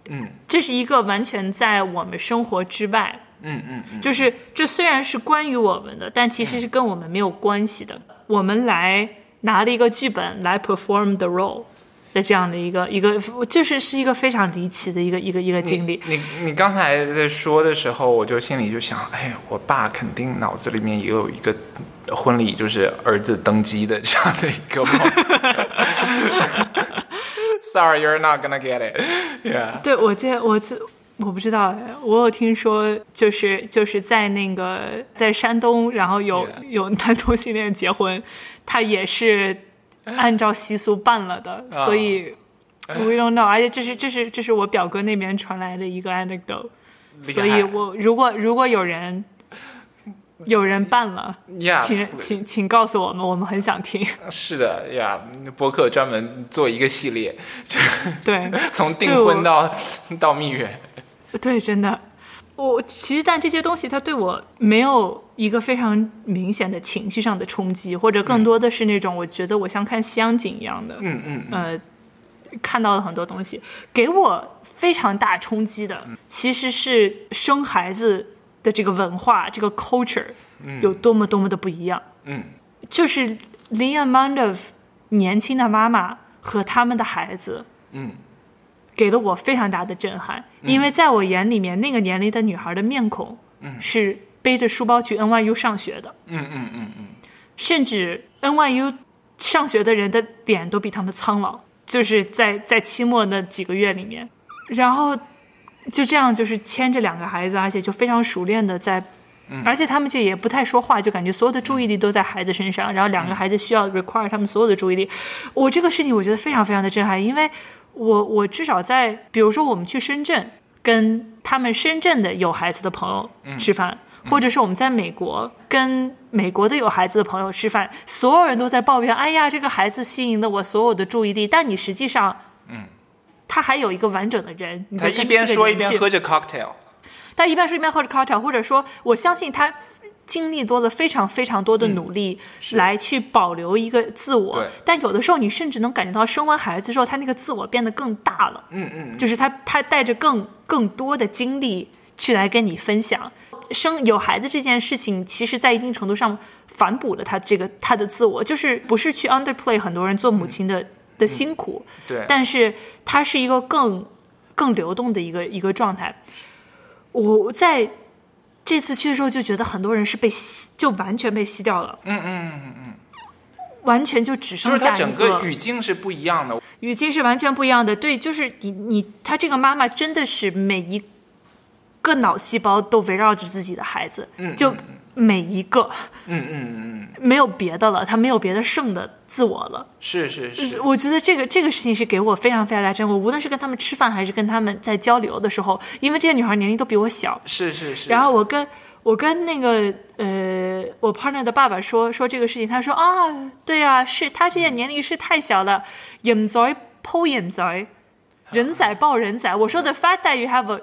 嗯，这是一个完全在我们生活之外，嗯嗯嗯，就是这虽然是关于我们的，但其实是跟我们没有关系的。我们来拿了一个剧本来 perform the role 的这样的一个一个，就是是一个非常离奇的一个一个一个经历。你你刚才在说的时候，我就心里就想，哎，我爸肯定脑子里面也有一个婚礼，就是儿子登基的这样的一个梦。Sorry, you're not gonna get it. Yeah. 对，我这我这我不知道哎，我有听说，就是就是在那个在山东，然后有. 有男同性恋结婚，他也是按照习俗办了的，啊所以 we don't know。而且这是这是这是我表哥那边传来的一个 anecdote，所以我如果如果有人有人办了.请请请告诉我们，我们很想听。是的呀，播客专门做一个系列，就对 从订婚到到蜜月。对，真的。我其实，但这些东西它对我没有一个非常明显的情绪上的冲击，或者更多的是那种我觉得我像看西洋景一样的，嗯嗯呃，看到了很多东西，给我非常大冲击的，其实是生孩子的这个文化，这个 culture 有多么多么的不一样。嗯。就是 the amount of 年轻的妈妈和他们的孩子，嗯，给了我非常大的震撼，因为在我眼里面，那个年龄的女孩的面孔，是背着书包去 NYU 上学的，嗯嗯嗯嗯，甚至 NYU 上学的人的脸都比他们苍老，就是在在期末那几个月里面，然后就这样就是牵着两个孩子，而且就非常熟练的在。而且他们就也不太说话，就感觉所有的注意力都在孩子身上，然后两个孩子需要 require 他们所有的注意力。我这个事情我觉得非常非常的震撼，因为我我至少在比如说我们去深圳跟他们深圳的有孩子的朋友吃饭，或者是我们在美国跟美国的有孩子的朋友吃饭，所有人都在抱怨，哎呀，这个孩子吸引了我所有的注意力，但你实际上，嗯，他还有一个完整的人，你他在跟一边说一边喝着 cocktail。他一边说一边喝着 cocktail，或者说我相信他经历多了非常非常多的努力来去保留一个自我，对。但有的时候你甚至能感觉到生完孩子之后，他那个自我变得更大了，嗯嗯，就是他他带着更更多的精力去来跟你分享。生有孩子这件事情，其实在一定程度上反哺了他这个他的自我，就是不是去 underplay 很多人做母亲的、的辛苦，对，但是它是一个更更流动的一个一个状态。我在这次去的时候就觉得很多人是被吸，就完全被吸掉了，嗯嗯嗯嗯，完全就只剩就是它剩下一整个语境是不一样的。语境是完全不一样的。对，就是你你他这个妈妈真的是每一个脑细胞都围绕着自己的孩子，嗯就每一个嗯嗯嗯嗯，没有别的了，他没有别的剩的自我了。是是是，我觉得这个这个事情是给我非常非常大震撼。我无论是跟他们吃饭，还是跟他们在交流的时候，因为这些女孩年龄都比我小，是是是。然后我跟我跟那个呃我 partner 的爸爸说说这个事情，他说啊，对啊，是他这些年龄是太小了，眼仔剖眼仔，人仔抱人仔。我说 the fact that you have a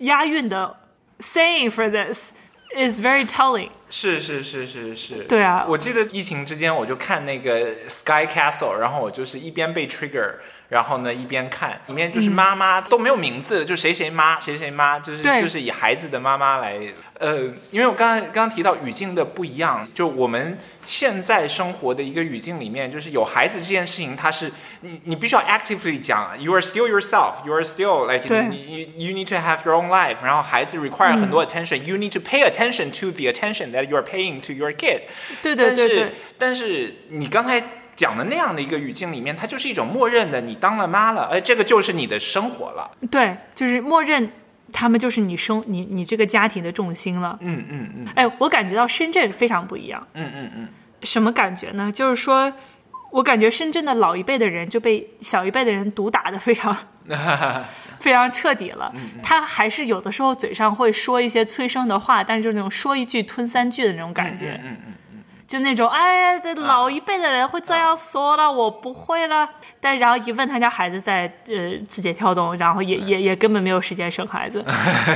押韵的 saying for this is very telling。是是是是是，对啊我记得疫情之间，我就看那个 Sky Castle，然后我就是一边被 trigger， 然后呢一边看，里面就是妈妈、都没有名字，就谁谁妈谁谁妈，就是就是以孩子的妈妈来，呃，因为我刚刚刚刚提到语境的不一样，就我们现在生活的一个语境里面，就是有孩子这件事情，它是你你必须要 actively 讲，you are still yourself，you are still like you you need to have your own life，然后孩子 require 很多 attention，you、need to pay attention to the attention that you are paying to your kid。对对对对，但是你刚才讲的那样的一个语境里面，它就是一种默认的，你当了妈了，哎，这个就是你的生活了。对，就是默认他们就是你生你你这个家庭的重心了。嗯嗯嗯哎，我感觉到深圳非常不一样。嗯嗯嗯，什么感觉呢？就是说，我感觉深圳的老一辈的人就被小一辈的人毒打的非常 非常彻底了。他还是有的时候嘴上会说一些催生的话，但是就是那种说一句吞三句的那种感觉。嗯嗯就那种哎，这老一辈的人会这样说了，我不会了。但然后一问他家孩子在呃字节跳动，然后也也也根本没有时间生孩子，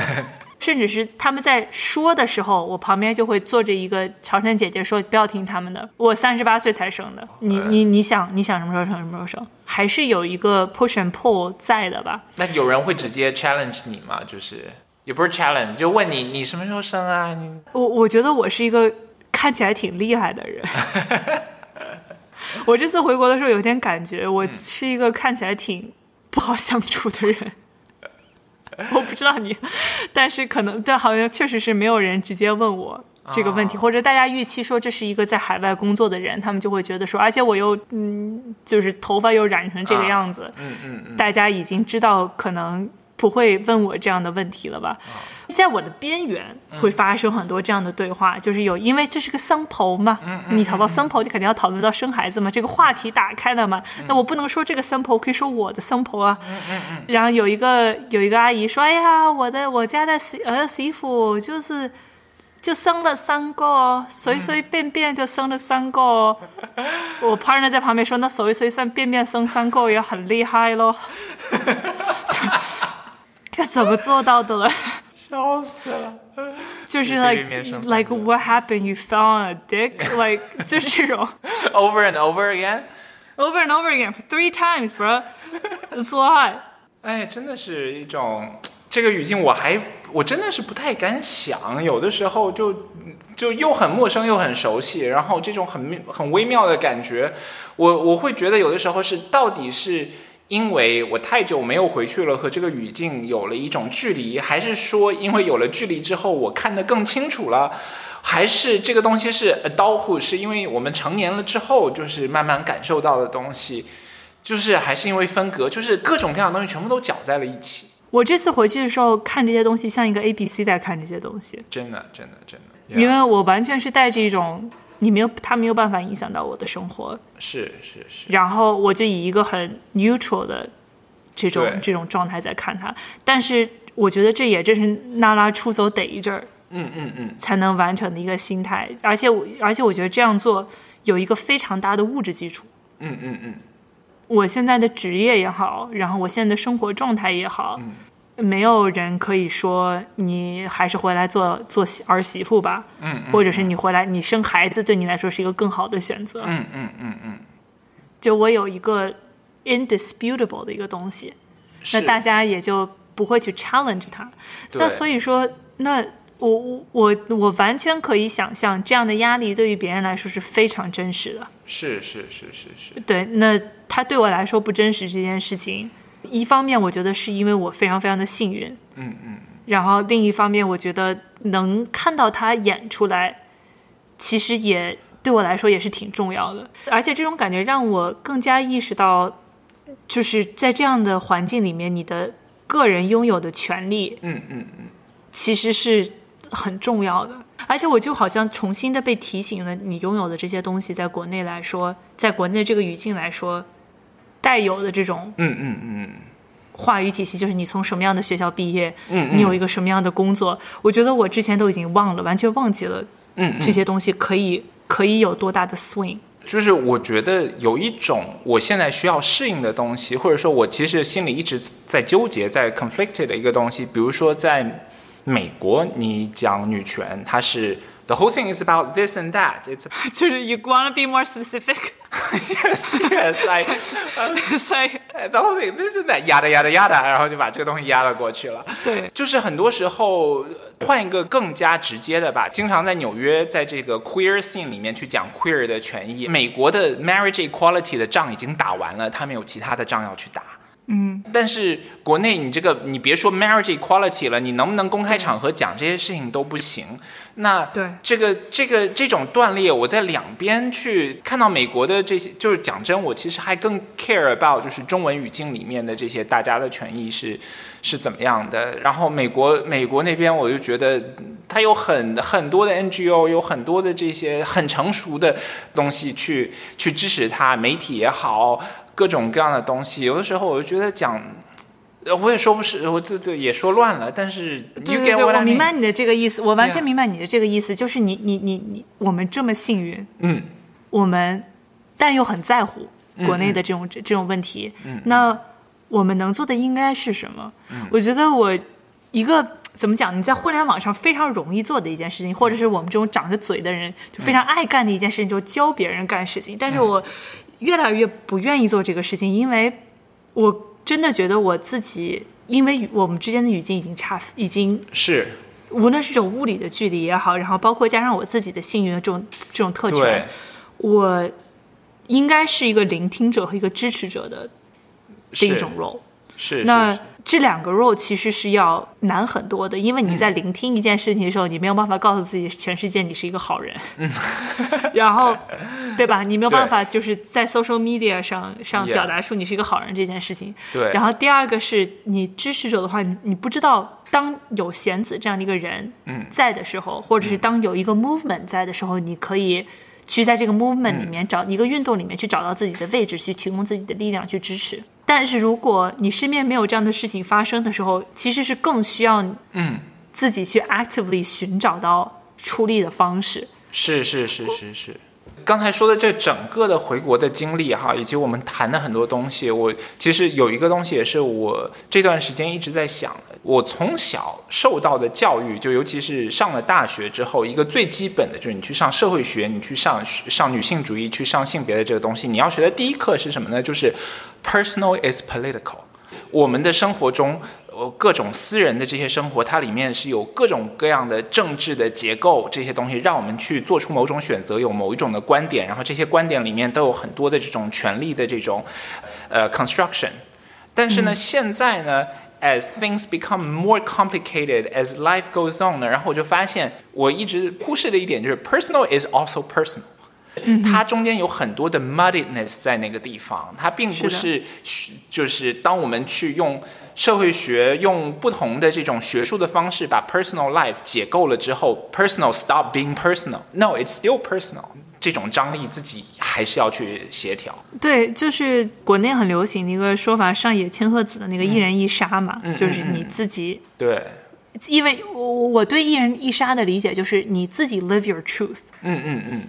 甚至是他们在说的时候，我旁边就会坐着一个潮汕姐姐说不要听他们的，我三十八岁才生的，你你你想你想什么时候生什么时候生，还是有一个 push and pull 在的吧？那有人会直接 challenge 你吗？就是也不是 challenge，就问你你什么时候生啊？你我我觉得我是一个看起来挺厉害的人。我这次回国的时候有点感觉，我是一个看起来挺不好相处的人。我不知道你，但是可能但好像确实是没有人直接问我这个问题，哦或者大家预期说这是一个在海外工作的人，他们就会觉得说，而且我又嗯，就是头发又染成这个样子，嗯嗯嗯，大家已经知道可能不会问我这样的问题了吧？在我的边缘会发生很多这样的对话，就是有因为这是个生婆嘛，你讨到生婆，你肯定要讨论到生孩子嘛，这个话题打开了嘛，那我不能说这个生婆，可以说我的生婆啊。然后有一个有一个阿姨说：“哎呀，我的我家的媳儿媳妇就是。”就生了三个，随随便便就生了三个。我 partner 在旁边说：“那随随便便便生三个也很厉害咯。”这怎么做到的了？笑死了。就是 like like what happened? You fell on a dick? Like 就是这种 Over and over again。over and over again three times, bro. It's a lot. 哎，真的是一种这个语境，我还我真的是不太敢想，有的时候就就又很陌生又很熟悉，然后这种很很微妙的感觉，我我会觉得有的时候是到底是。因为我太久没有回去了，和这个语境有了一种距离，还是说因为有了距离之后，我看得更清楚了，还是这个东西是 adulthood，是因为我们成年了之后，就是慢慢感受到的东西，就是还是因为分隔，就是各种各样的东西全部都搅在了一起。我这次回去的时候看这些东西，像一个 A B C 在看这些东西，真的，真的，真的，因为我完全是带着一种你没有他没有办法影响到我的生活，是是是，然后我就以一个很 neutral 的这种这种状态在看他。但是我觉得这也正是娜拉出走得一阵儿嗯嗯嗯，才能完成的一个心态，而且我而且我觉得这样做有一个非常大的物质基础。嗯嗯嗯，我现在的职业也好，然后我现在的生活状态也好，嗯没有人可以说你还是回来做做儿媳妇吧，嗯或者是你回来你生孩子对你来说是一个更好的选择。嗯嗯嗯嗯，就我有一个 indisputable 的一个东西，那大家也就不会去 challenge 它。那所以说，那我我我我完全可以想象，这样的压力对于别人来说是非常真实的。是是是是是，对，那他对我来说不真实这件事情，一方面我觉得是因为我非常非常的幸运，嗯嗯然后另一方面我觉得能看到他演出来，其实也对我来说也是挺重要的。而且这种感觉让我更加意识到，就是在这样的环境里面，你的个人拥有的权利，嗯嗯嗯，其实是很重要的。而且我就好像重新的被提醒了，你拥有的这些东西，在国内来说，在国内这个语境来说，带有的这种嗯嗯嗯。话语体系，就是你从什么样的学校毕业，嗯你有一个什么样的工作，我觉得我之前都已经忘了，完全忘记了嗯。这些东西可以可以有多大的 swing。就是我觉得有一种我现在需要适应的东西，或者说我其实心里一直在纠结、在 conflicted 的一个东西，比如说在美国，你讲女权，它是 the whole thing is about this and that. It's 就是 you wanna be more specific， yes, yes, I, 所以 the whole thing this and that, yada yada yada，然后就把这个东西压了过去了。对就是很多时候换一个更加直接的吧，经常在纽约在这个 queer scene 里面去讲 queer 的权益。美国的 marriage equality 的仗已经打完了，他们有其他的仗要去打。 嗯，但是国内你这个你别说 marriage equality 了，你能不能公开场合讲这些事情都不行。那对这个这个这种断裂，我在两边去看到美国的这些，就是讲真，我其实还更 care about 就是中文语境里面的这些大家的权益是是怎么样的。然后美国美国那边，我就觉得嗯它有很很多的 NGO，有很多的这些很成熟的东西去去支持它，媒体也好，各种各样的东西。有的时候我就觉得讲。呃我也说不是，我这这也说乱了，但是对对，I 我明？白你的这个意思，我完全明白你的这个意思，就是你你你你，我们这么幸运，嗯，我们但又很在乎国内的这种、这这种问题，嗯那我们能做的应该是什么？我觉得我一个怎么讲？你在互联网上非常容易做的一件事情，或者是我们这种长着嘴的人就非常爱干的一件事情，就是教别人干事情。但是我越来越不愿意做这个事情，因为我真的觉得我自己，因为我们之间的语境已经差，已经是。无论是这种物理的距离也好，然后包括加上我自己的幸运的这种这种特权，，我应该是一个聆听者和一个支持者的这一种 role。是那是这两个 role 其实是要难很多的，因为你在聆听一件事情的时候，你没有办法告诉自己全世界你是一个好人，然后对吧？你没有办法就是在 social media 上上表达出你是一个好人这件事情。对。然后第二个是你支持者的话，你你不知道当有贤子这样的一个人在的时候，或者是当有一个 movement 在的时候，你可以去在这个 movement 里面找、一个运动里面去找到自己的位置，去提供自己的力量去支持。但是如果你身边没有这样的事情发生的时候，其实是更需要嗯自己去 actively 寻找到出力的方式。是是是是是。刚才说的这整个的回国的经历哈，以及我们谈的很多东西，我其实有一个东西也是我这段时间一直在想的。我从小受到的教育，就尤其是上了大学之后，一个最基本的就是你去上社会学，你去上上女性主义，去上性别的这个东西，你要学的第一课是什么呢？就是 personal is political。我们的生活中，呃，各种私人的这些生活，它里面是有各种各样的政治的结构，这些东西让我们去做出某种选择，有某一种的观点，然后这些观点里面都有很多的这种权利的这种，呃，construction。但是呢，现在呢，as things become more complicated as life goes on 呢，然后我就发现，我一直忽视的一点就是 personal is also personal。它中间有很多的 muddiness 在那个地方，它并不是就是当我们去用社会学用不同的这种学术的方式把 personal life 解构了之后，personal stop being personal。No，it's still personal。这种张力自己还是要去协调。对，就是国内很流行的一个说法，上野千鹤子的那个一人一杀嘛，就是你自己。对，因为我我对一人一杀的理解就是你自己 live your truth。嗯嗯嗯，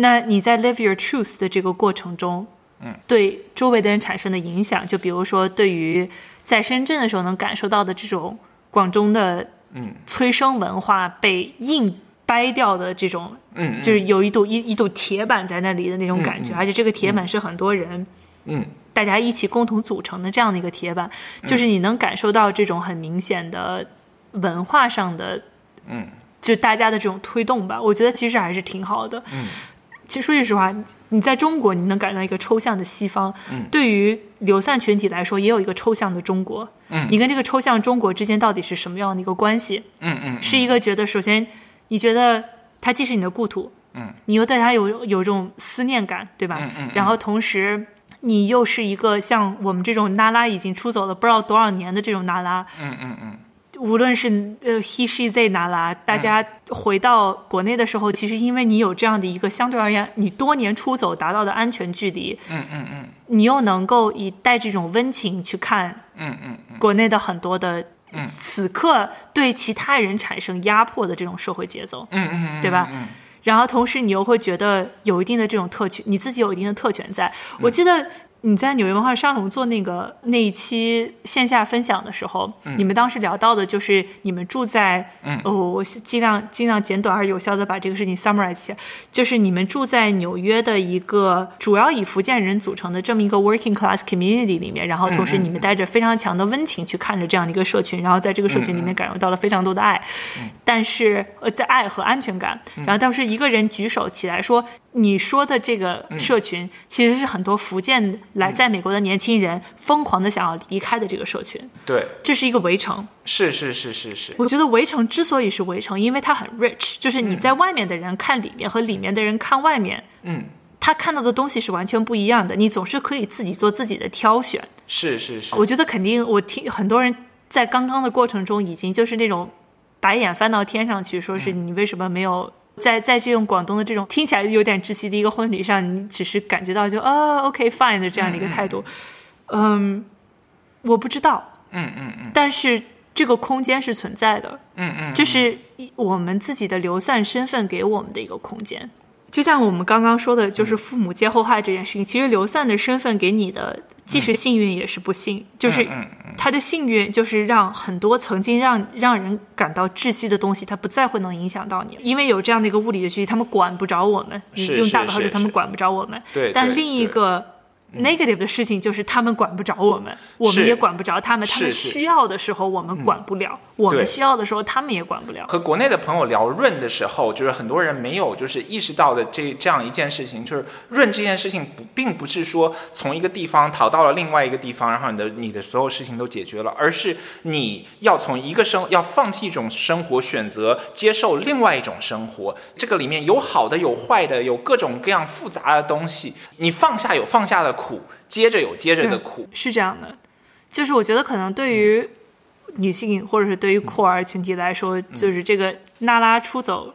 那你在 live your truth 的这个过程中，嗯，对周围的人产生的影响，就比如说对于在深圳的时候能感受到的这种广东的嗯。催生文化被硬掰掉的这种，嗯，就是有一堵一一堵铁板在那里的那种感觉，而且这个铁板是很多人，嗯，大家一起共同组成的这样的一个铁板，就是你能感受到这种很明显的文化上的，嗯，就大家的这种推动吧，我觉得其实还是挺好的，嗯。其实说句实话，你在中国你能感到一个抽象的西方，对于流散群体来说，也有一个抽象的中国。嗯你跟这个抽象中国之间到底是什么样的一个关系？嗯嗯，是一个觉得，首先你觉得它既是你的故土，嗯，你又对它有有这种思念感，对吧？嗯嗯嗯然后同时。你又是一个像我们这种娜拉已经出走了不知道多少年的这种娜拉，嗯嗯嗯，无论是呃 he she they 娜拉，大家回到国内的时候，其实因为你有这样的一个相对而言你多年出走达到的安全距离，嗯嗯嗯。你又能够以带这种温情去看嗯嗯嗯，国内的很多的此刻对其他人产生压迫的这种社会节奏，嗯嗯嗯，对吧？嗯然后同时你又会觉得有一定的这种特权，你自己有一定的特权在。我记得你在纽约文化沙龙做那个那一期线下分享的时候，你们当时聊到的就是你们住在，嗯。哦，我尽量尽量简短而有效的把这个事情 summarize 起来，就是你们住在纽约的一个主要以福建人组成的这么一个 working class community 里面，然后同时你们带着非常强的温情去看着这样的一个社群，然后在这个社群里面感受到了非常多的爱，但是呃，在爱和安全感，然后当时一个人举手起来说。你说的这个社群，其实是很多福建来在美国的年轻人疯狂的想要离开的这个社群，对，这是一个围城。是是是是是，我觉得围城之所以是围城，因为它很 rich，就是你在外面的人看里面和里面的人看外面，嗯，他看到的东西是完全不一样的。你总是可以自己做自己的挑选。是是是，我觉得肯定，我听很多人在刚刚的过程中已经就是那种白眼翻到天上去，说是你为什么没有。在在这种广东的这种听起来有点窒息的一个婚礼上，你只是感觉到就啊，OK fine 的这样的一个态度，嗯，我不知道，嗯嗯嗯。但是这个空间是存在的，嗯嗯，这是我们自己的流散身份给我们的一个空间。就像我们刚刚说的，就是父母接后害这件事情，其实流散的身份给你的既是幸运也是不幸，就是他的幸运就是让很多曾经让让人感到窒息的东西，它不再会能影响到你，因为有这样的一个物理的距离，他们管不着我们。你用大的话说，是是。他们管不着我们。对对但另一个 negative 的事情就是他们管不着我们，我们也管不着他们。他们需要的时候我们管不了，我们需要的时候他们也管不了。和国内的朋友聊润的时候，就是很多人没有就是意识到的这这样一件事情，就是润这件事情不并不是说从一个地方逃到了另外一个地方，然后你的你的所有事情都解决了，而是你要从一个生要放弃一种生活，选择接受另外一种生活。这个里面有好的，有坏的，有各种各样复杂的东西。你放下有放下的苦，接着有接着的苦。是这样的，就是我觉得可能对于女性或者是对于酷儿群体来说，就是这个娜拉出走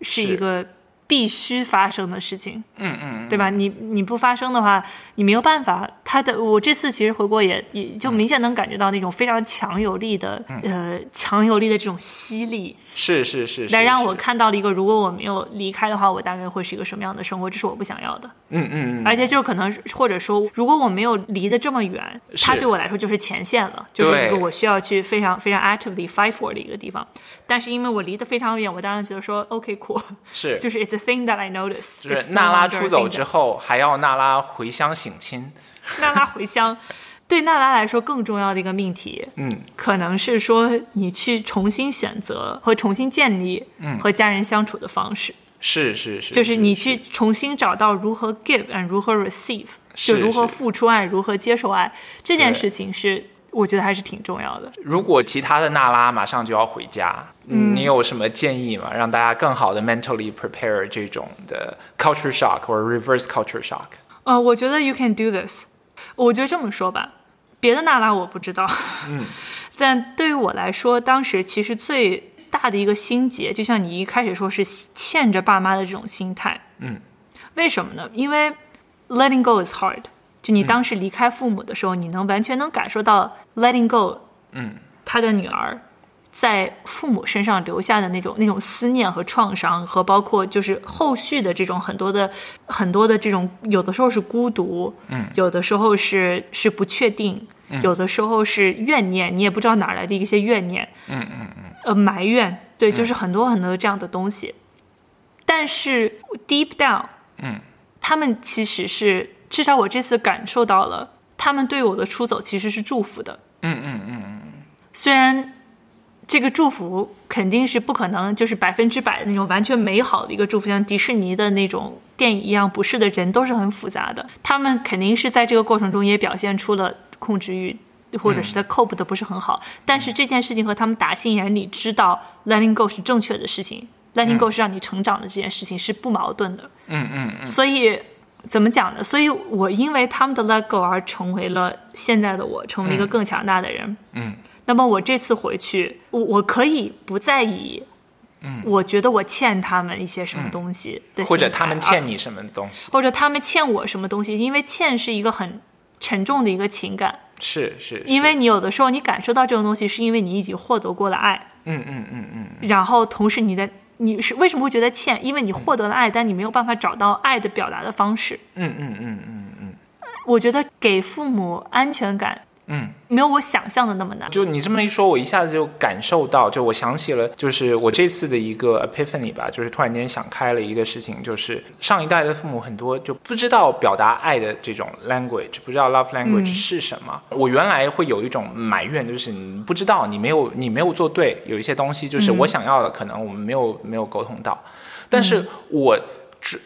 是一是个必须发生的事情，嗯嗯，对吧？你你不发生的话，你没有办法。他的我这次其实回国也也就明显能感觉到那种非常强有力的、呃强有力的这种吸力，是是是是，来让我看到了一个如果我没有离开的话，我大概会是一个什么样的生活，这是我不想要的。嗯嗯嗯，而且就是可能，或者说，如果我没有离得这么远，是它对我来说就是前线了，就是一个我需要去非常非常 actively fight for 的一个地方。但是因为我离得非常远，我当然觉得说 OK cool，是。就是 it's a thing that I notice，就是娜拉出走之后，还要娜拉回乡省亲。娜拉回乡，对娜拉来说更重要的一个命题，嗯，可能是说你去重新选择和重新建立和家人相处的方式，是是是，就是你去重新找到如何 give and 如何 receive，是就如何付出爱，如何接受爱，这件事情是我觉得还是挺重要的。如果其他的娜拉马上就要回家，嗯你有什么建议吗？让大家更好的 mentally prepare 这种的 culture shock 或者 reverse culture shock？呃，我觉得 you can do this。我觉得这么说吧，别的娜拉我不知道，嗯，但对于我来说，当时其实最大的一个心结，就像你一开始说是欠着爸妈的这种心态，嗯，为什么呢？因为 letting go is hard。就你当时离开父母的时候，你能完全能感受到 letting go，嗯，他的女儿在父母身上留下的那种那种思念和创伤，和包括就是后续的这种很多的很多的这种，有的时候是孤独，嗯，有的时候是是不确定，有的时候是怨念，你也不知道哪来的一些怨念，嗯嗯嗯，呃，埋怨，对，就是很多很多这样的东西。但是 deep down，嗯，他们其实是至少我这次感受到了，他们对我的出走其实是祝福的。嗯嗯嗯嗯，虽然这个祝福肯定是不可能就是百分之百的那种完全美好的一个祝福，像迪士尼的那种电影一样，不是的人都是很复杂的。他们肯定是在这个过程中也表现出了控制欲，或者是他 cope 的不是很好。但是这件事情和他们打心眼里知道 letting go 是正确的事情，letting go 是让你成长的这件事情是不矛盾的。嗯嗯嗯。所以怎么讲呢？所以我因为他们的 let go 而成为了现在的我，成为一个更强大的人。嗯。那么我这次回去，我我可以不在意。我觉得我欠他们一些什么东西的，或者他们欠你什么东西，或者他们欠我什么东西，因为欠是一个很沉重的一个情感，是是，因为你有的时候你感受到这种东西，是因为你已经获得过了爱，嗯嗯嗯嗯，然后同时你的你是为什么会觉得欠？因为你获得了爱，但你没有办法找到爱的表达的方式，嗯嗯嗯嗯嗯，我觉得给父母安全感。嗯，没有我想象的那么难。就你这么一说，我一下子就感受到，就我想起了，就是我这次的一个 epiphany 吧，就是突然间想开了一个事情，就是上一代的父母很多就不知道表达爱的这种 language，不知道 love language 是什么。我原来会有一种埋怨，就是你不知道，你没有，你没有做对，有一些东西就是我想要的，可能我们没有没有沟通到。但是我转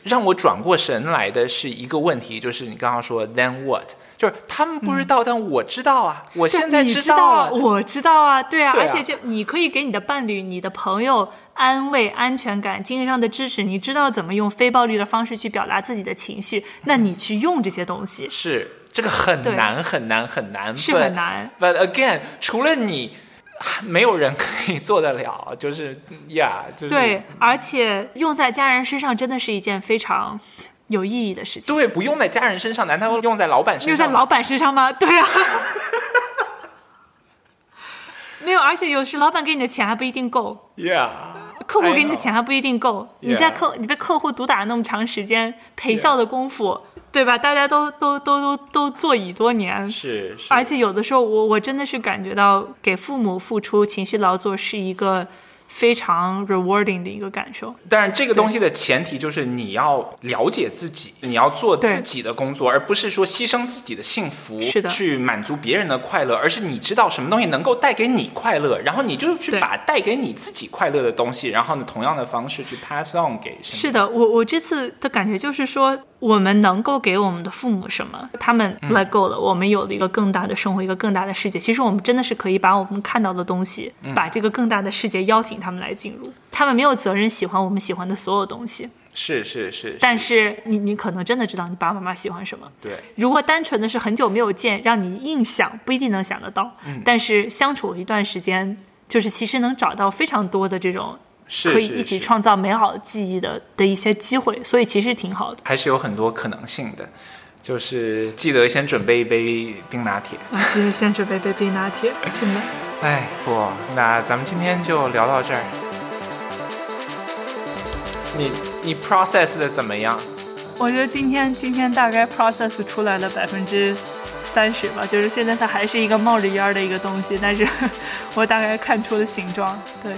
让我转过神来的是一个问题，就是你刚刚说 then what。就是他们不知道，但我知道啊！我现在知道，我知道啊，对啊，而且就你可以给你的伴侣、你的朋友安慰、安全感、精神上的支持。你知道怎么用非暴力的方式去表达自己的情绪，那你去用这些东西。是这个很难很难很难，是很难。But again，除了你，没有人可以做得了。就是呀，就是对，而且用在家人身上真的是一件非常。有意义的事情，对，不用在家人身上，难道用在老板身上？用在老板身上吗？对啊，没有，而且有时老板给你的钱还不一定够。Yeah，客户给你的钱还不一定够。你在客，你被客户毒打那么长时间，陪笑的功夫，对吧？大家都都都都都坐以多年。是是。而且有的时候，我我真的是感觉到，给父母付出情绪劳作是一个。非常 rewarding 的一个感受，但是这个东西的前提就是你要了解自己，你要做自己的工作，而不是说牺牲自己的幸福，去满足别人的快乐，而是你知道什么东西能够带给你快乐，然后你就去把带给你自己快乐的东西，然后呢，同样的方式去 pass on 给。是的，我我这次的感觉就是说。我们能够给我们的父母什么？他们 let go 了，我们有了一个更大的生活，一个更大的世界。其实我们真的是可以把我们看到的东西，把这个更大的世界邀请他们来进入。他们没有责任喜欢我们喜欢的所有东西。是是是。但是你你可能真的知道你爸爸妈妈喜欢什么。对。如果单纯的是很久没有见，让你硬想不一定能想得到。嗯。但是相处一段时间，就是其实能找到非常多的这种。可以一起创造美好记忆的的一些机会，所以其实挺好的，还是有很多可能性的。就是记得先准备一杯冰拿铁啊，记得先准备一杯冰拿铁，真的。哎，不，那咱们今天就聊到这儿。你你 process 的怎么样？我觉得今天今天大概 process 出来了百分之三十吧，就是现在它还是一个冒着烟的一个东西，但是 我大概看出了形状，对。